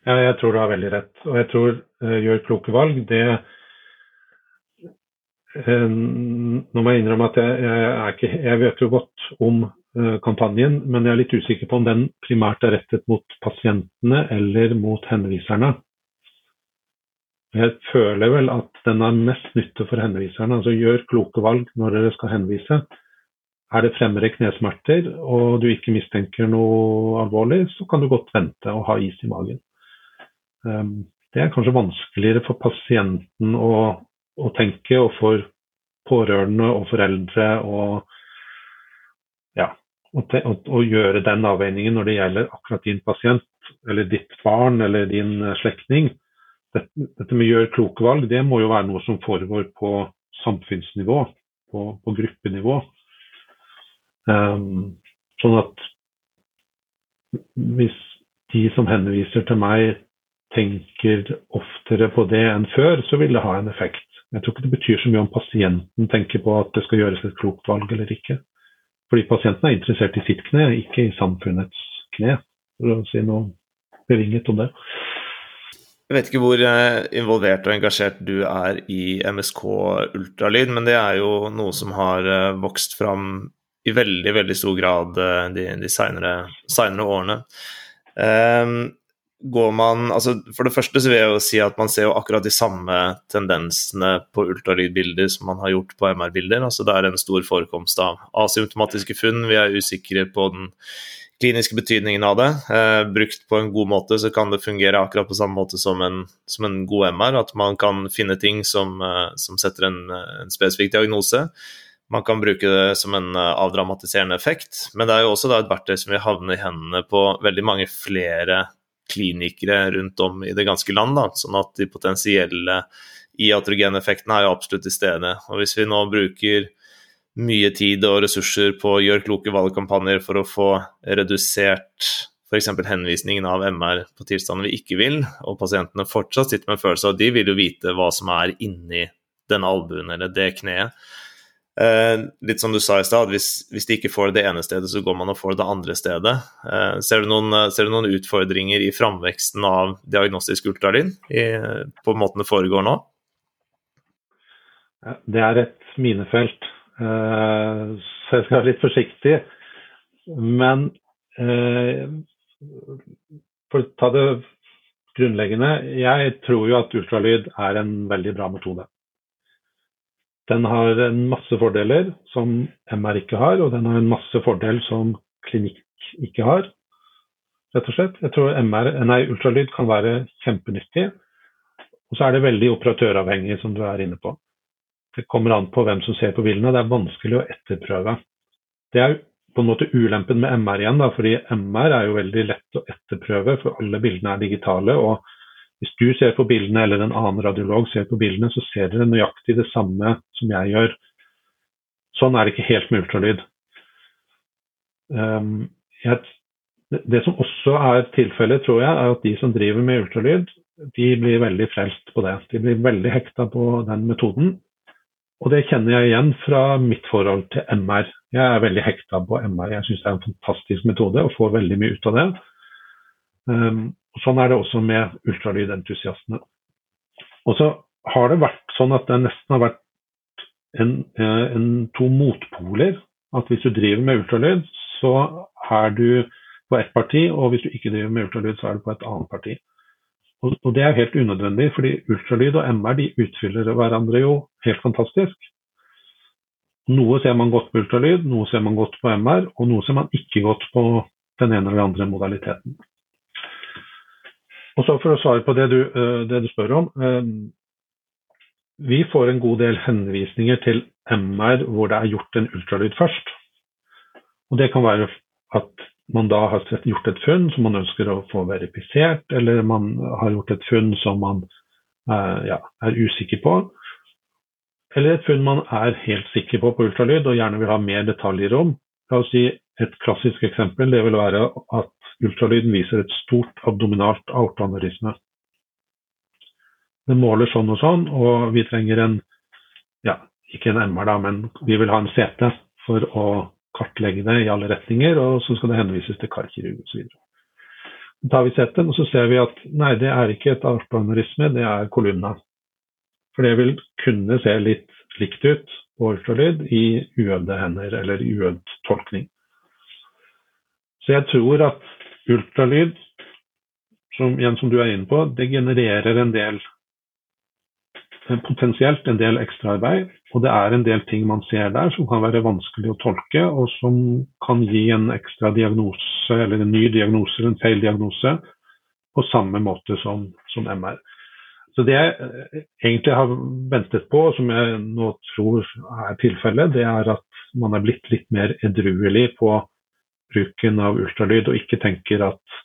Ja, jeg tror du har veldig rett. Og jeg tror uh, gjør kloke valg, det uh, nå må jeg innrømme at jeg, jeg, ikke, jeg vet jo godt om uh, kampanjen, men jeg er litt usikker på om den primært er rettet mot pasientene eller mot henviserne. Jeg føler vel at den har mest nytte for henviserne. Altså gjør kloke valg når dere skal henvise. Er det fremre knesmerter og du ikke mistenker noe alvorlig, så kan du godt vente og ha is i magen. Um, det er kanskje vanskeligere for pasienten å å tenke, og for pårørende og foreldre å, ja, å, gjøre den avveiningen når det gjelder akkurat din pasient eller ditt barn eller din slektning. Dette, dette med gjør kloke valg, det må jo være noe som foregår på samfunnsnivå, på, på gruppenivå. Um, sånn at hvis de som henviser til meg tenker oftere på det enn før, så vil det ha en effekt. Jeg tror ikke det betyr så mye om pasienten tenker på at det skal gjøres et klokt valg eller ikke. Fordi pasienten er interessert i sitt kne, ikke i samfunnets kne, for å si noe bevinget om det. Jeg vet ikke hvor eh, involvert og engasjert du er i MSK ultralyd, men det er jo noe som har eh, vokst fram i veldig, veldig stor grad eh, de, de seinere årene. Um, går man altså For det første så vil jeg jo si at man ser jo akkurat de samme tendensene på ultralydbilder som man har gjort på MR-bilder. altså Det er en stor forekomst av asymptomatiske funn. Vi er usikre på den kliniske betydningen av det. Eh, brukt på en god måte så kan det fungere akkurat på samme måte som en, som en god MR. At man kan finne ting som, eh, som setter en, en spesifikk diagnose. Man kan bruke det som en eh, avdramatiserende effekt, men det er jo også et verktøy som vil havne i hendene på veldig mange flere klinikere rundt om i det ganske land. Da, sånn at de potensielle iatrogeneffektene er jo absolutt til stede. Og hvis vi nå bruker mye tid og ressurser på å gjøre kloke valgkampanjer for å få redusert f.eks. henvisningen av MR på tilstander vi ikke vil, og pasientene fortsatt sitter med en følelse av at de vil jo vite hva som er inni denne albuen eller det kneet, Eh, litt som du sa i stad, hvis, hvis, de ikke får det ene stedet, så går man og får det andre stedet. Eh, ser, du noen, ser, du noen, utfordringer i framveksten av diagnostisk ultralyd på måten det foregår nå? Det er et minefelt, eh, så jeg skal være litt forsiktig. Men eh, for å ta det grunnleggende, jeg tror jo at ultralyd er en veldig bra metode. Den har en masse fordeler som MR ikke har, og den har en masse fordel som klinikk ikke har. Rett og slett. Jeg tror MR, nei, ultralyd kan være kjempenyttig. Og så er det veldig operatøravhengig, som du er inne på. Det kommer an på hvem som ser på bildene. Det er vanskelig å etterprøve. Det er på en måte ulempen med MR igjen, da, fordi MR er jo veldig lett å etterprøve, for alle bildene er digitale. og hvis du ser på bildene, eller en annen radiolog ser på bildene, så ser dere nøyaktig det samme som jeg gjør. Sånn er det ikke helt med ultralyd. Um, jeg, det som også er tilfellet, tror jeg, er at de som driver med ultralyd, de blir veldig frelst på det. De blir veldig hekta på den metoden. Og det kjenner jeg igjen fra mitt forhold til MR. Jeg er veldig hekta på MR. Jeg syns det er en fantastisk metode og får veldig mye ut av det. Um, Sånn er det også med ultralydentusiastene. Og så har det vært sånn at det nesten har vært en, eh, en, to motpoler. At hvis du driver med ultralyd, så er du på ett parti, og hvis du ikke driver med ultralyd, så er du på et annet parti. Og, og det er helt unødvendig, fordi ultralyd og MR de utfyller hverandre jo helt fantastisk. Noe ser man godt på ultralyd, noe ser man godt på MR, og noe ser man ikke godt på den ene eller andre modaliteten. Og så For å svare på det du, eh, det du spør om. Eh, vi får en god del henvisninger til MR hvor det er gjort en ultralyd først. Og Det kan være at man da har gjort et funn som man ønsker å få verifisert, eller man har gjort et funn som man uh, ja, er usikker på. Eller et funn man er helt sikker på på ultralyd og gjerne vil ha mer detaljer om. La oss si Et klassisk eksempel det vil være at ultralyden viser et stort abdominalt aortaaneurisme. Det måler sånn og sånn, og vi trenger en ja, ikke en MR, da, men vi vil ha en CT for å kartlegge det i alle retninger, og så skal det henvises til karkirurg osv. Så tar vi CT-en, og så ser vi at nei, det er ikke et aortaaneurisme, det er kolumna. For det vil kunne se litt likt ut på ultralyd i uøvde hender eller uøvd tolkning. Så jeg tror at ultralyd, som, igjen som du er inne på, det genererer en del potensielt en del ekstraarbeid. Og det er en del ting man ser der som kan være vanskelig å tolke, og som kan gi en ekstra diagnose eller en ny diagnose eller en feil diagnose på samme måte som, som MR. Så Det jeg eh, egentlig har ventet på, som jeg nå tror er tilfellet, det er at man er blitt litt mer edruelig på bruken av ultralyd, og ikke tenker at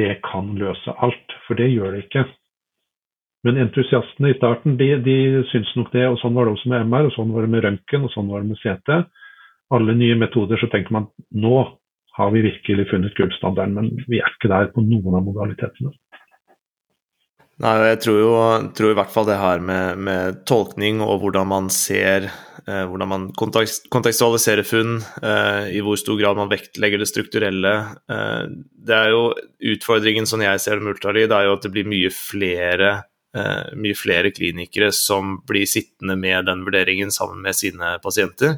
det kan løse alt. For det gjør det ikke. Men entusiastene i starten de, de syns nok det, og sånn var det også med MR, og sånn var det med røntgen, og sånn var det med CT. Alle nye metoder så tenker man nå har vi virkelig funnet gullstandarden, men vi er ikke der på noen av modalitetene. Nei, jeg tror jo tror i hvert fall det her med, med tolkning og hvordan man ser eh, Hvordan man kontekstualiserer funn, eh, i hvor stor grad man vektlegger det strukturelle. Eh, det er jo utfordringen, som jeg ser det med ultralyd, er jo at det blir mye flere eh, mye flere klinikere som blir sittende med den vurderingen sammen med sine pasienter.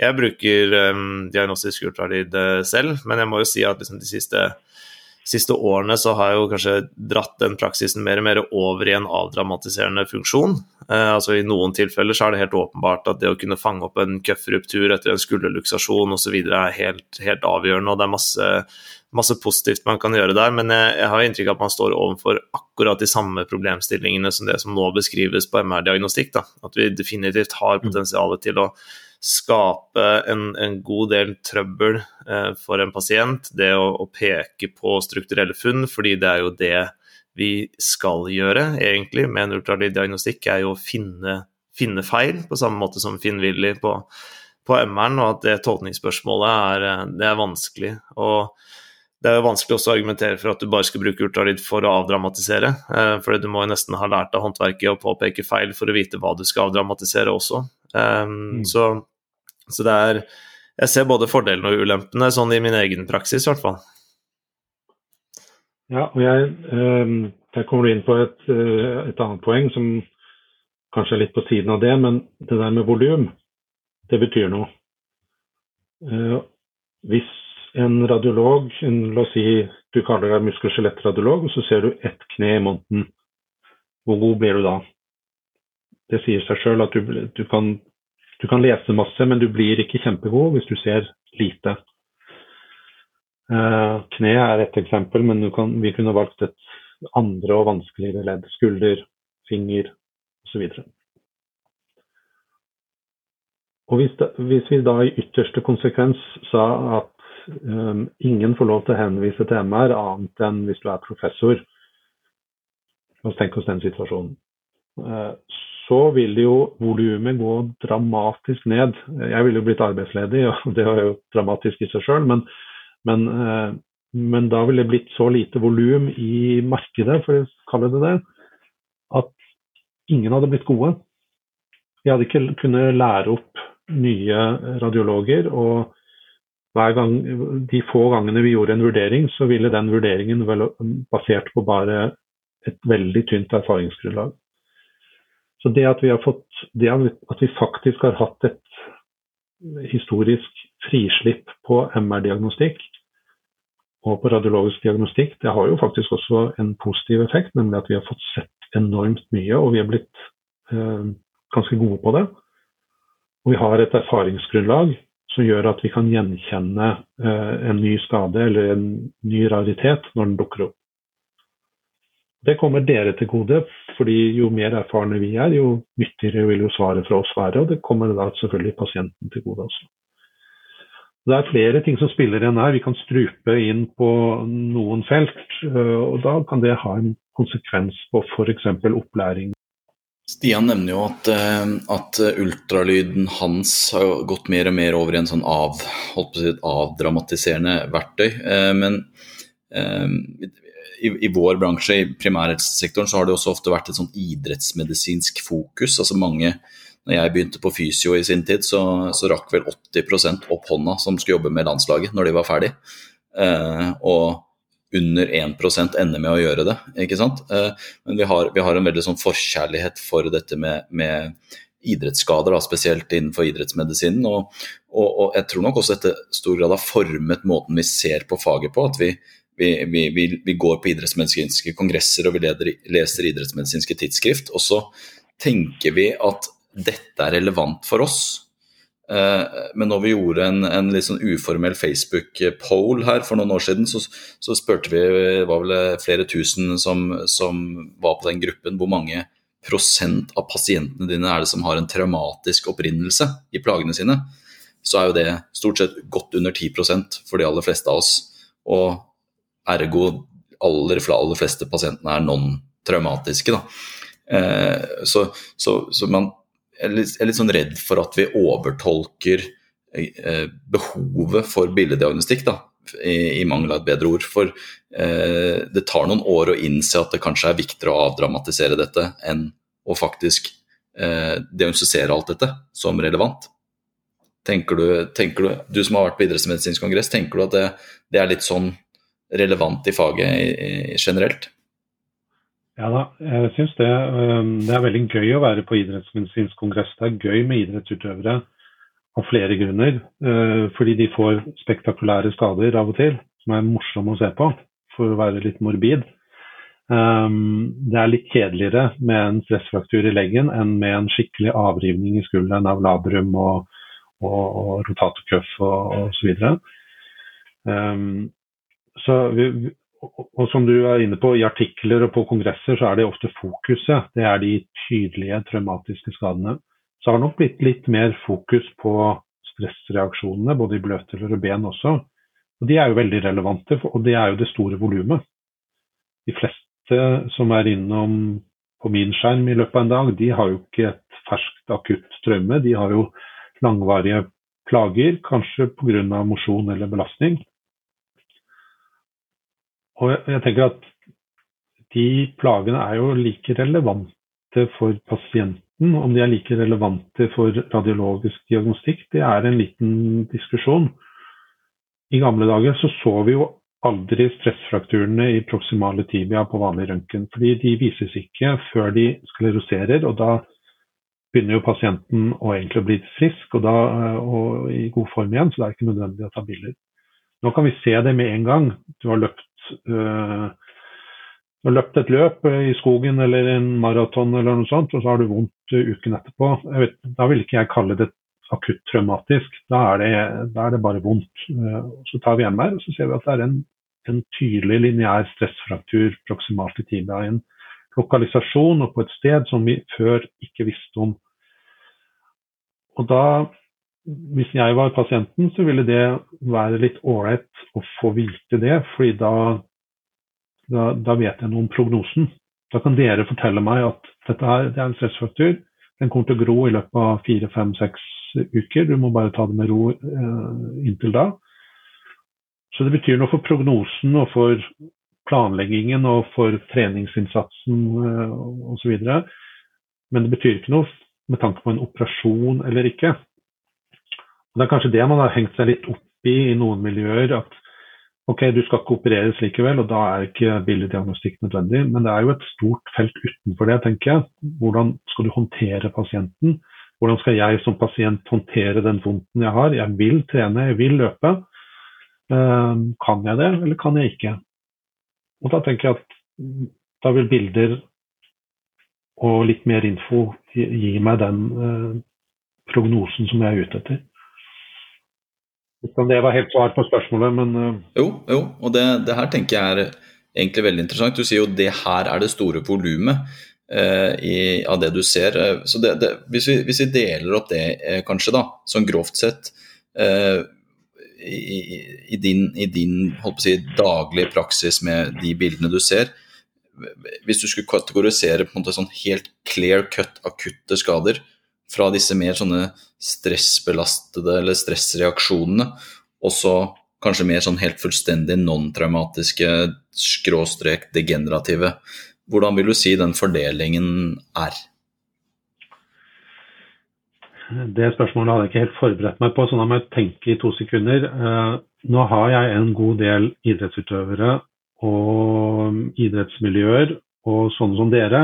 Jeg bruker um, diagnostisk ultralyd eh, selv, men jeg må jo si at liksom, de siste, siste, årene så har jeg jo kanskje dratt den praksisen mer og mer over i en avdramatiserende funksjon. Eh, altså I noen tilfeller så er det helt åpenbart at det å kunne fange opp en køffruptur etter en skulderluksasjon osv. er helt, helt avgjørende, og det er masse masse positivt man kan gjøre der, men jeg, jeg har inntrykk av at man står overfor akkurat de samme problemstillingene som det som nå beskrives på MR-diagnostikk. At vi definitivt har potensialet potensial til å skape en, en god del trøbbel eh, for en pasient. Det å, å, peke på strukturelle funn, fordi det er jo det vi skal gjøre egentlig med en ultralyddiagnostikk, er jo å finne, finne, feil, på samme måte som Finn Willy på, på MR-en, og at det tolkningsspørsmålet er, eh, det er vanskelig. og det er jo vanskelig også å argumentere for at du bare skal bruke ultralyd for å avdramatisere. Eh, for du må jo nesten ha lært av håndverket å påpeke feil for å vite hva du skal avdramatisere også. Um, mm. så, så, det er Jeg ser både fordelene og ulempene sånn i min egen praksis, i hvert fall. Ja, og jeg, øh, Der kommer inn på et, uh, et, annet poeng som kanskje er litt på siden av det, men det der med volum, det betyr noe. Uh, hvis en radiolog, en, la oss si du kaller deg muskel- og skjelettradiolog, og så ser du ett kne i måneden. Hvor god blir du da? Det sier seg sjøl at du, du, kan, du, kan, lese masse, men du blir ikke kjempegod hvis du ser lite. Uh, kne er et eksempel, men kan, vi kunne valgt et andre og vanskeligere ledd. Skulder, finger osv. Hvis, da, hvis vi da i ytterste konsekvens sa at um, ingen får lov til å henvise til MR annet enn hvis du er professor. La oss tenke oss den situasjonen. Uh, så vil jo volumet gå dramatisk ned. Jeg ville jo blitt arbeidsledig, og det var jo dramatisk i seg sjøl, men, men, uh, men, da ville det blitt så lite volum i markedet, for å kalle det det, at ingen hadde blitt gode. Vi hadde ikke kunnet lære opp nye radiologer. og hver gang, De få gangene vi gjorde en vurdering, så ville den vurderingen vel basert på bare et veldig tynt erfaringsgrunnlag. Så det at vi har fått, det at vi faktisk har hatt et historisk frislipp på MR-diagnostikk og på radiologisk diagnostikk, det har jo faktisk også en positiv effekt, nemlig at vi har fått sett enormt mye, og vi har blitt eh, ganske gode på det. Og vi har et erfaringsgrunnlag som gjør at vi kan gjenkjenne eh, en ny skade eller en ny raritet når den dukker opp. Det kommer dere til gode, fordi jo mer erfarne vi er, jo nyttigere vil jo svaret fra oss være. Og det kommer da selvfølgelig pasienten til gode også. Det er flere ting som spiller igjen her. Vi kan strupe inn på noen felt, og da kan det ha en konsekvens på f.eks. opplæring. Stian nevner jo at, at, ultralyden hans har gått mer og mer over i en sånn av, si, avdramatiserende verktøy. Men i, i, vår bransje, i primærhelsesektoren, så har det også ofte vært et sånn idrettsmedisinsk fokus. altså mange når jeg begynte på fysio i sin tid, så, så rakk vel 80 opp hånda som skulle jobbe med landslaget når de var ferdig. Eh, og under 1% ender med å gjøre det. ikke sant? Eh, men vi har, vi har, en veldig sånn forkjærlighet for dette med, med idrettsskader, da, spesielt innenfor idrettsmedisinen. Og, og, og, jeg tror nok også dette stor grad har formet måten vi ser på faget på. at vi vi, vi, vi, går på idrettsmedisinske kongresser og vi leder, leser idrettsmedisinske tidsskrift. Og så tenker vi at dette er relevant for oss. Eh, men når vi gjorde en, en litt sånn uformell Facebook-poll her for noen år siden, så, så, spurte vi det var vel flere tusen som, som, var på den gruppen, hvor mange prosent av pasientene dine er det som har en traumatisk opprinnelse i plagene sine. Så er jo det stort sett godt under 10% for de aller fleste av oss. Og Ergo aller, aller fleste pasientene er non-traumatiske. Eh, så, så, så, man er litt, er litt, sånn redd for at vi overtolker eh, behovet for billeddiagnostikk, da, i, i, mangel av et bedre ord. For eh, det tar noen år å innse at det kanskje er viktigere å avdramatisere dette enn å faktisk eh, diagnostisere alt dette som relevant. Tenker du, tenker du, du som har vært på idrettsmedisinsk kongress, tenker du at det, det er litt sånn relevant i faget generelt? Ja da, jeg syns det. Det er veldig gøy å være på idrettsmedisinsk kongress. Det er gøy med idrettsutøvere av flere grunner. Øh, fordi de får spektakulære skader av og til, som er morsomme å se på, for å være litt morbid. Det er litt kjedeligere med en stressfraktur i leggen enn med en skikkelig avrivning i skulderen av labrum og, og, og rotatorcuff og osv. vi, og som du er inne på, i artikler og på kongresser så er det ofte fokuset. Det er de tydelige traumatiske skadene. Så har det nok blitt litt mer fokus på stressreaksjonene, både i bløtdeler og ben også. Og De er jo veldig relevante, og det er jo det store volumet. De fleste som er innom på min skjerm i løpet av en dag, de har jo ikke et ferskt akutt traume. De har jo langvarige plager, kanskje pga. mosjon eller belastning. Og jeg tenker at de plagene er jo like relevante for pasienten. Om de er like relevante for radiologisk diagnostikk, det er en liten diskusjon. I gamle dager så, så vi jo aldri stressfrakturene i proximale tibia på vanlig røntgen. fordi de vises ikke før de skleroserer, og da begynner jo pasienten å egentlig bli frisk og, da, og i god form igjen, så det er ikke nødvendig å ta bilder. Nå kan vi se det med en gang. Du har løpt uh, løpt et løp i skogen eller en maraton eller noe sånt, og så har du vondt uken etterpå. Vet, da vil ikke jeg kalle det akutt traumatisk. Da er det, da er det bare vondt. Uh, så tar vi MR og så ser vi at det er en, en tydelig lineær stressfraktur proksimalt i tibia. En lokalisasjon og på et sted som vi før ikke visste om. Og da hvis jeg var pasienten, så ville det være litt ålreit å få vite det, fordi da, da, da, vet jeg noe om prognosen. Da kan dere fortelle meg at dette her, det er en stressfaktor. Den kommer til å gro i løpet av fire, fem, seks uker. Du må bare ta det med ro eh, inntil da. Så det betyr noe for prognosen og for planleggingen og for treningsinnsatsen eh, osv. Men det betyr ikke noe med tanke på en operasjon eller ikke. Det er kanskje det man har hengt seg litt opp i i noen miljøer. At ok, du skal ikke opereres likevel, og da er ikke billeddiagnostikk nødvendig. Men det er jo et stort felt utenfor det, tenker jeg. Hvordan skal du håndtere pasienten? Hvordan skal jeg som pasient håndtere den vondten jeg har? Jeg vil trene, jeg vil løpe. Uh, kan jeg det, eller kan jeg ikke? Og da tenker jeg at da vil bilder og litt mer info gi meg den uh, prognosen som jeg er ute etter. Om det var helt svar på spørsmålet, men uh... Jo, jo, og det, det, her tenker jeg er egentlig veldig interessant. Du sier jo det her er det store volumet eh, av det du ser. Uh, så det, det, hvis, vi, hvis, vi, deler opp det kanskje, da, sånn grovt sett i, i, din, i din si, daglige praksis med de bildene du ser, hvis du skulle kategorisere på en måte sånn helt clear cut akutte skader fra disse mer sånne stressbelastede eller stressreaksjonene, og så kanskje mer sånn helt fullstendig non-traumatiske skråstrek degenerative, hvordan vil du si den fordelingen er? Det spørsmålet hadde jeg ikke helt forberedt meg på, så da må jeg tenke i to sekunder. Eh, nå har jeg en god del idrettsutøvere og idrettsmiljøer og sånne som dere,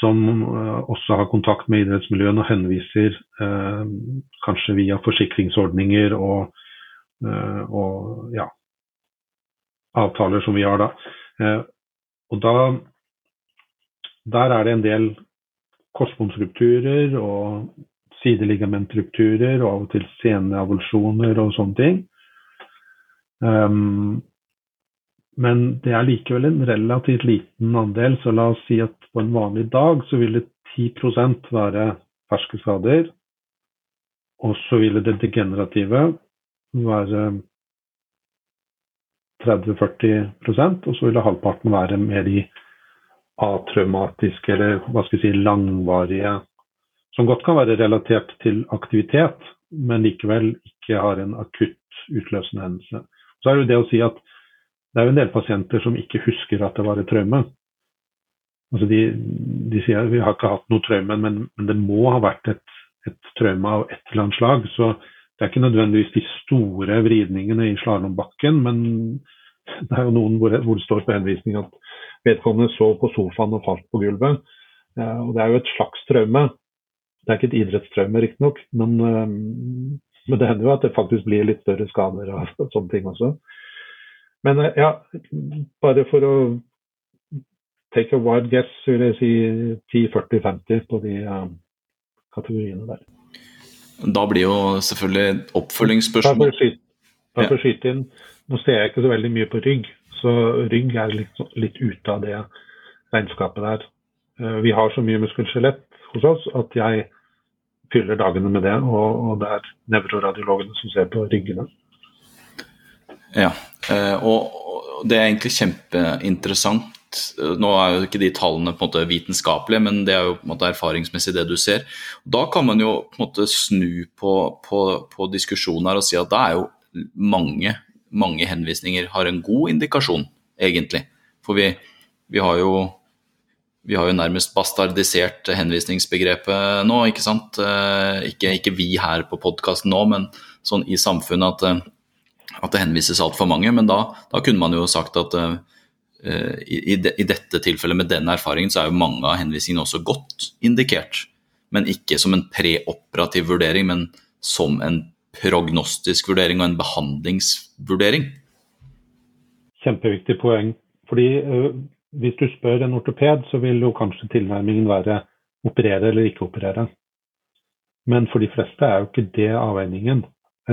som eh, også har kontakt med idrettsmiljøene og henviser eh, kanskje via forsikringsordninger og, og ja, avtaler som vi har da. og da der er det en del korsbåndstrukturer og sideligamentstrukturer og av og til seneavulsjoner og sånne ting. Um, men det er likevel en relativt liten andel, så la oss si at på en vanlig dag så ville det 10 være ferske skader. Og så ville det degenerative være 30-40% og så ville halvparten være mer i atraumatiske eller hva skal vi si, langvarige som godt kan være relatert til aktivitet, men likevel ikke har en akutt utløsende hendelse. Så er det jo det å si at det er jo en del pasienter som ikke husker at det var et traume. Altså de, de sier at vi har ikke hatt noe traume, men, men det må ha vært et, et traume av et eller annet slag. Så det er ikke nødvendigvis de store vridningene i slalåmbakken, men det er jo noen hvor, hvor, det står på henvisning at vedkommende sov på sofaen og falt på gulvet. Uh, og Det er jo et slags traume. Det er ikke et idrettstraume, riktignok, men, uh, men det hender jo at det faktisk blir litt større skader av sånne ting også. Men uh, ja, bare for å take a wild guess, vil jeg si 10-40-50 på de kategoriene der. Da blir jo selvfølgelig oppfølgingsspørsmål. Bare for å skyte inn, nå ser jeg ikke så veldig mye på rygg, så rygg er litt, litt ute av det regnskapet der. Eh, vi har så mye muskelskjelett hos oss at jeg fyller dagene med det, og, og det er nevroradiologene som ser på ryggene. Ja, eh, og det er egentlig kjempeinteressant. Nå er jo ikke de tallene på en måte vitenskapelige, men det er jo på en måte erfaringsmessig det du ser. Da kan man jo på en måte snu på, på, på diskusjonen her og si at det er jo mange mange henvisninger har en god indikasjon, egentlig. For vi, vi, har, jo, vi har jo nærmest bastardisert henvisningsbegrepet nå, ikke sant. Eh, ikke, ikke vi her på podkasten nå, men sånn i samfunnet at, eh, at det henvises altfor mange. Men da, da, kunne man jo sagt at uh, i, de, i, dette tilfellet med den erfaringen, så er jo mange av henvisningene også godt indikert. Men ikke som en preoperativ vurdering, men som en prognostisk vurdering og en behandlingsvurdering? Kjempeviktig poeng. Fordi uh, Hvis du spør en ortoped, så vil jo kanskje tilnærmingen være operere eller ikke operere. Men for de fleste er jo ikke det avveiningen.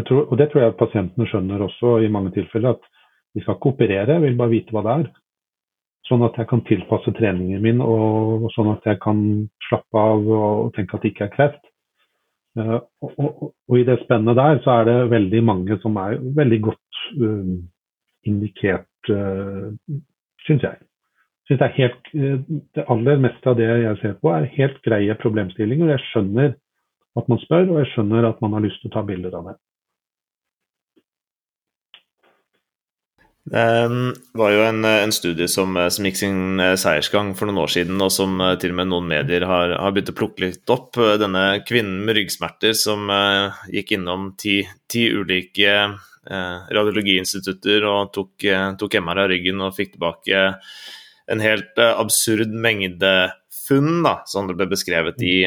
Tror, og det tror jeg pasientene skjønner også i mange tilfeller, at vi skal ikke operere, jeg vil bare vite hva det er. Sånn at jeg kan tilpasse treningen min, og, og sånn at jeg kan slappe av og, tenke at det ikke er kreft. Uh, og, og, og, i det spennet der så er det veldig mange som er veldig godt uh, indikert, uh, syns jeg. Synes det, helt, det aller meste av det jeg ser på, er helt greie problemstillinger. Jeg skjønner at man spør, og jeg skjønner at man har lyst til å ta bilder av det. Det var jo en, en studie som, som, gikk sin eh, seiersgang for noen år siden, og som eh, til og med noen medier har, har begynt å plukke litt opp. Denne kvinnen med ryggsmerter som uh, gikk innom ti, ti ulike uh, radiologiinstitutter og tok, uh, tok MR av ryggen og fikk tilbake en helt absurd mengde funn, da, som det ble beskrevet i,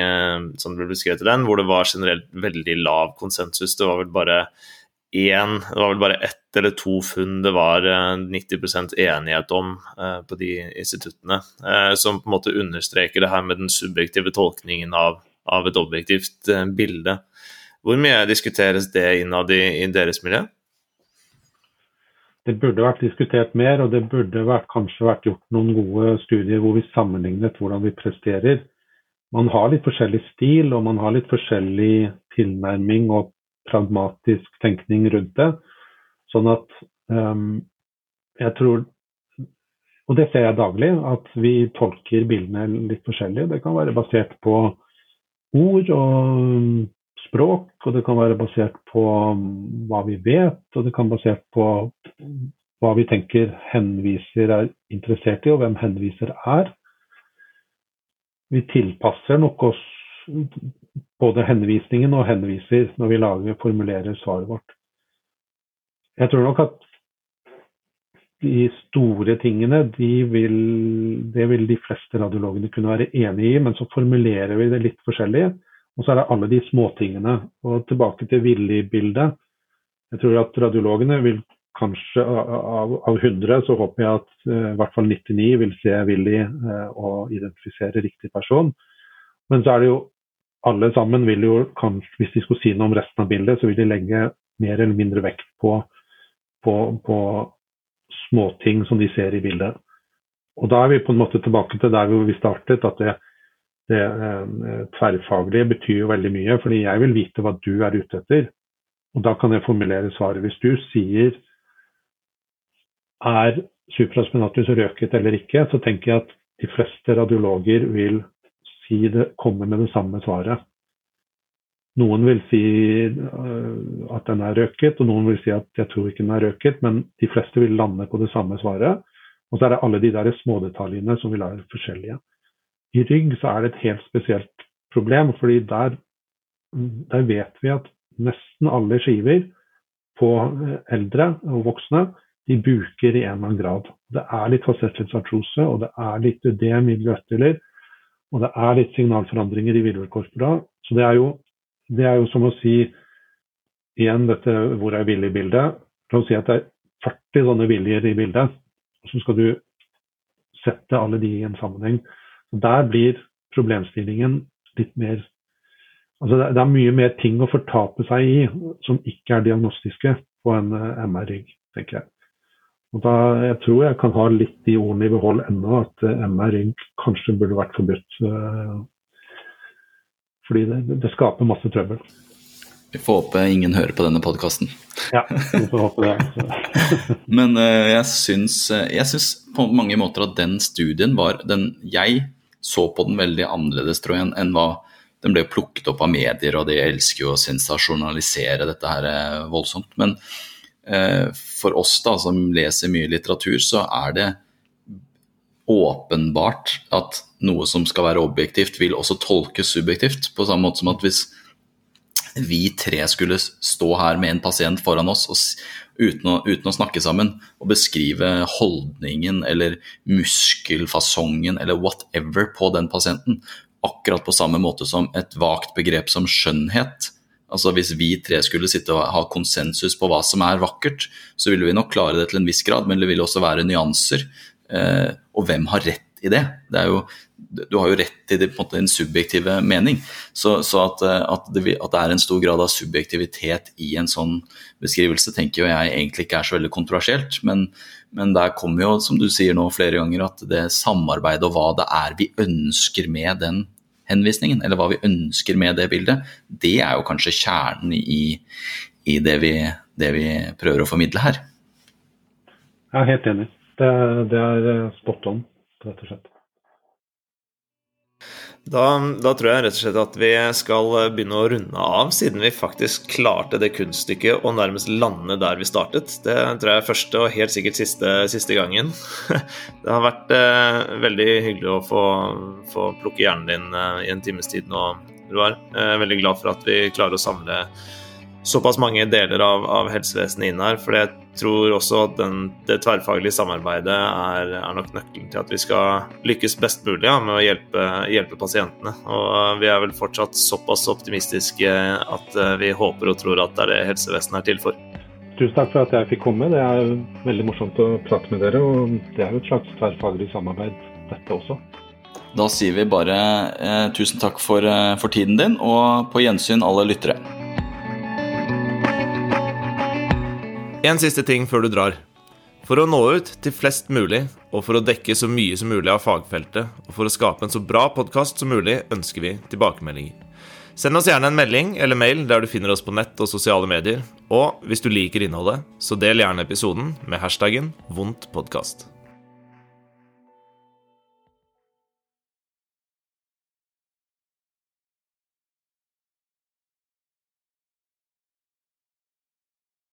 som det ble beskrevet i den, hvor det var generelt veldig lav konsensus. Det var vel bare én Det var vel bare ett eller to funn det var 90 eh, enighet om eh, på de instituttene, eh, som på en måte understreker det her med den subjektive tolkningen av, av et objektivt bilde. Hvor mye diskuteres det innad i, deres miljø? Det burde vært diskutert mer, og det burde vært, kanskje vært gjort noen gode studier hvor vi sammenlignet hvordan vi presterer. Man har litt forskjellig stil, og man har litt forskjellig tilnærming og pragmatisk tenkning rundt det. Sånn at um, jeg tror Og det ser jeg daglig, at vi tolker bildene litt forskjellig. Det kan være basert på ord og språk, og det kan være basert på hva vi vet, og det kan være basert på hva vi tenker henviser er interessert i, og hvem henviser er. Vi tilpasser nok oss både henvisningen og henviser når vi lager, formulerer svaret vårt. Jeg tror nok at de store tingene, de vil, det vil de fleste radiologene kunne være enig i, men så formulerer vi det litt forskjellig. Og så er det alle de småtingene. Og tilbake til villig-bildet. Jeg tror at radiologene vil kanskje av, av 100 så håper jeg at uh, i hvert fall 99 vil se villig uh, og identifisere riktig person. Men så er det jo alle sammen vil jo kanskje, hvis de skulle si noe om resten av bildet, så vil de legge mer eller mindre vekt på, på, på småting som de ser i bildet. Og da er vi på en måte tilbake til der hvor vi startet, at det, det eh, tverrfaglige betyr jo veldig mye. Fordi jeg vil vite hva du er ute etter. Og da kan jeg formulere svaret. Hvis du sier er supraspinatus røket eller ikke, så tenker jeg at de fleste radiologer vil si det, kommer med det samme svaret. Noen vil si uh, at den er røket, og noen vil si at jeg tror ikke den er røket, men de fleste vil lande på det samme svaret. Og så er det alle de der smådetaljene som vil være forskjellige. I rygg så er det et helt spesielt problem, fordi der, der vet vi at nesten alle skiver på eh, eldre og voksne de buker i en eller annen grad. Det er litt fasettlidsartrose, og det er litt ødem i løsdeler, og det er litt signalforandringer i virvelkorpora. Så det er jo det er jo som å si igjen dette hvor er villig-bildet. La oss si at det er 40 sånne viljer i bildet, så skal du sette alle de i en sammenheng. Der blir problemstillingen litt mer Altså det, er mye mer ting å fortape seg i som ikke er diagnostiske på en eh, MR-rygg, tenker jeg. Og da, Jeg tror jeg kan ha litt de ordene i behold ennå, at eh, MR-rygg kanskje burde vært forbudt. Eh, fordi det, det skaper masse trøbbel. Vi får håpe ingen hører på denne podkasten. Ja, vi får håpe det. Men uh, jeg, syns, jeg syns på mange måter at den studien var den Jeg så på den veldig annerledes, tror jeg, enn hva den ble plukket opp av medier, og de elsker jo å sensasjonalisere dette her voldsomt. Men for oss da, som leser mye litteratur, så er det åpenbart at noe som skal være objektivt, vil også tolkes subjektivt. På samme måte som at hvis vi tre skulle stå her med en pasient foran oss og, uten, å, uten, å, snakke sammen og beskrive holdningen eller muskelfasongen eller whatever på den pasienten, akkurat på samme måte som et vagt begrep som skjønnhet. Altså Hvis vi tre skulle sitte og ha konsensus på hva som er vakkert, så ville vi nok klare det til en viss grad, men det ville også være nyanser. Eh, og hvem har rett i det? det jo, du har jo rett i det, måte, en subjektive mening. Så, så at, eh, at, det, at, det, er en stor grad av subjektivitet i en sånn beskrivelse, tenker jo jeg egentlig ikke er så veldig kontroversielt. Men, men der kommer jo, som du sier nå flere ganger, at det samarbeidet og hva det er vi ønsker med den henvisningen, eller hva vi ønsker med det bildet, det er jo kanskje kjernen i, i det, vi, det vi prøver å formidle her. Jeg er helt enig. Det, det er spot on, rett og slett. Da, da, tror jeg rett og slett at vi skal begynne å runde av, siden vi faktisk klarte det kunststykket å nærmest lande der vi startet. Det tror jeg er første og helt sikkert siste, siste gangen. Det har vært eh, veldig hyggelig å få, få plukke hjernen din eh, i en times tid nå, Roar. Jeg er veldig glad for at vi klarer å samle såpass mange deler av, av, helsevesenet inn her. For jeg tror også at den, det tverrfaglige samarbeidet er, er, nok nøkkelen til at vi skal lykkes best mulig ja, med å hjelpe, hjelpe, pasientene. Og vi er vel fortsatt såpass optimistiske at eh, vi håper og tror at det er det helsevesenet er til for. Tusen takk for at jeg fikk komme. Det er veldig morsomt å prate med dere. Og det er jo et slags tverrfaglig samarbeid, dette også. Da sier vi bare eh, tusen takk for, eh, for tiden din, og på gjensyn alle lyttere. En siste ting før du drar. For å nå ut til flest mulig, og for å dekke så mye som mulig av fagfeltet, og for å skape en så bra podkast som mulig, ønsker vi tilbakemeldinger. Send oss gjerne en melding eller mail der du finner oss på nett og sosiale medier. Og hvis du liker innholdet, så del gjerne episoden med hashtaggen vondtpodkast.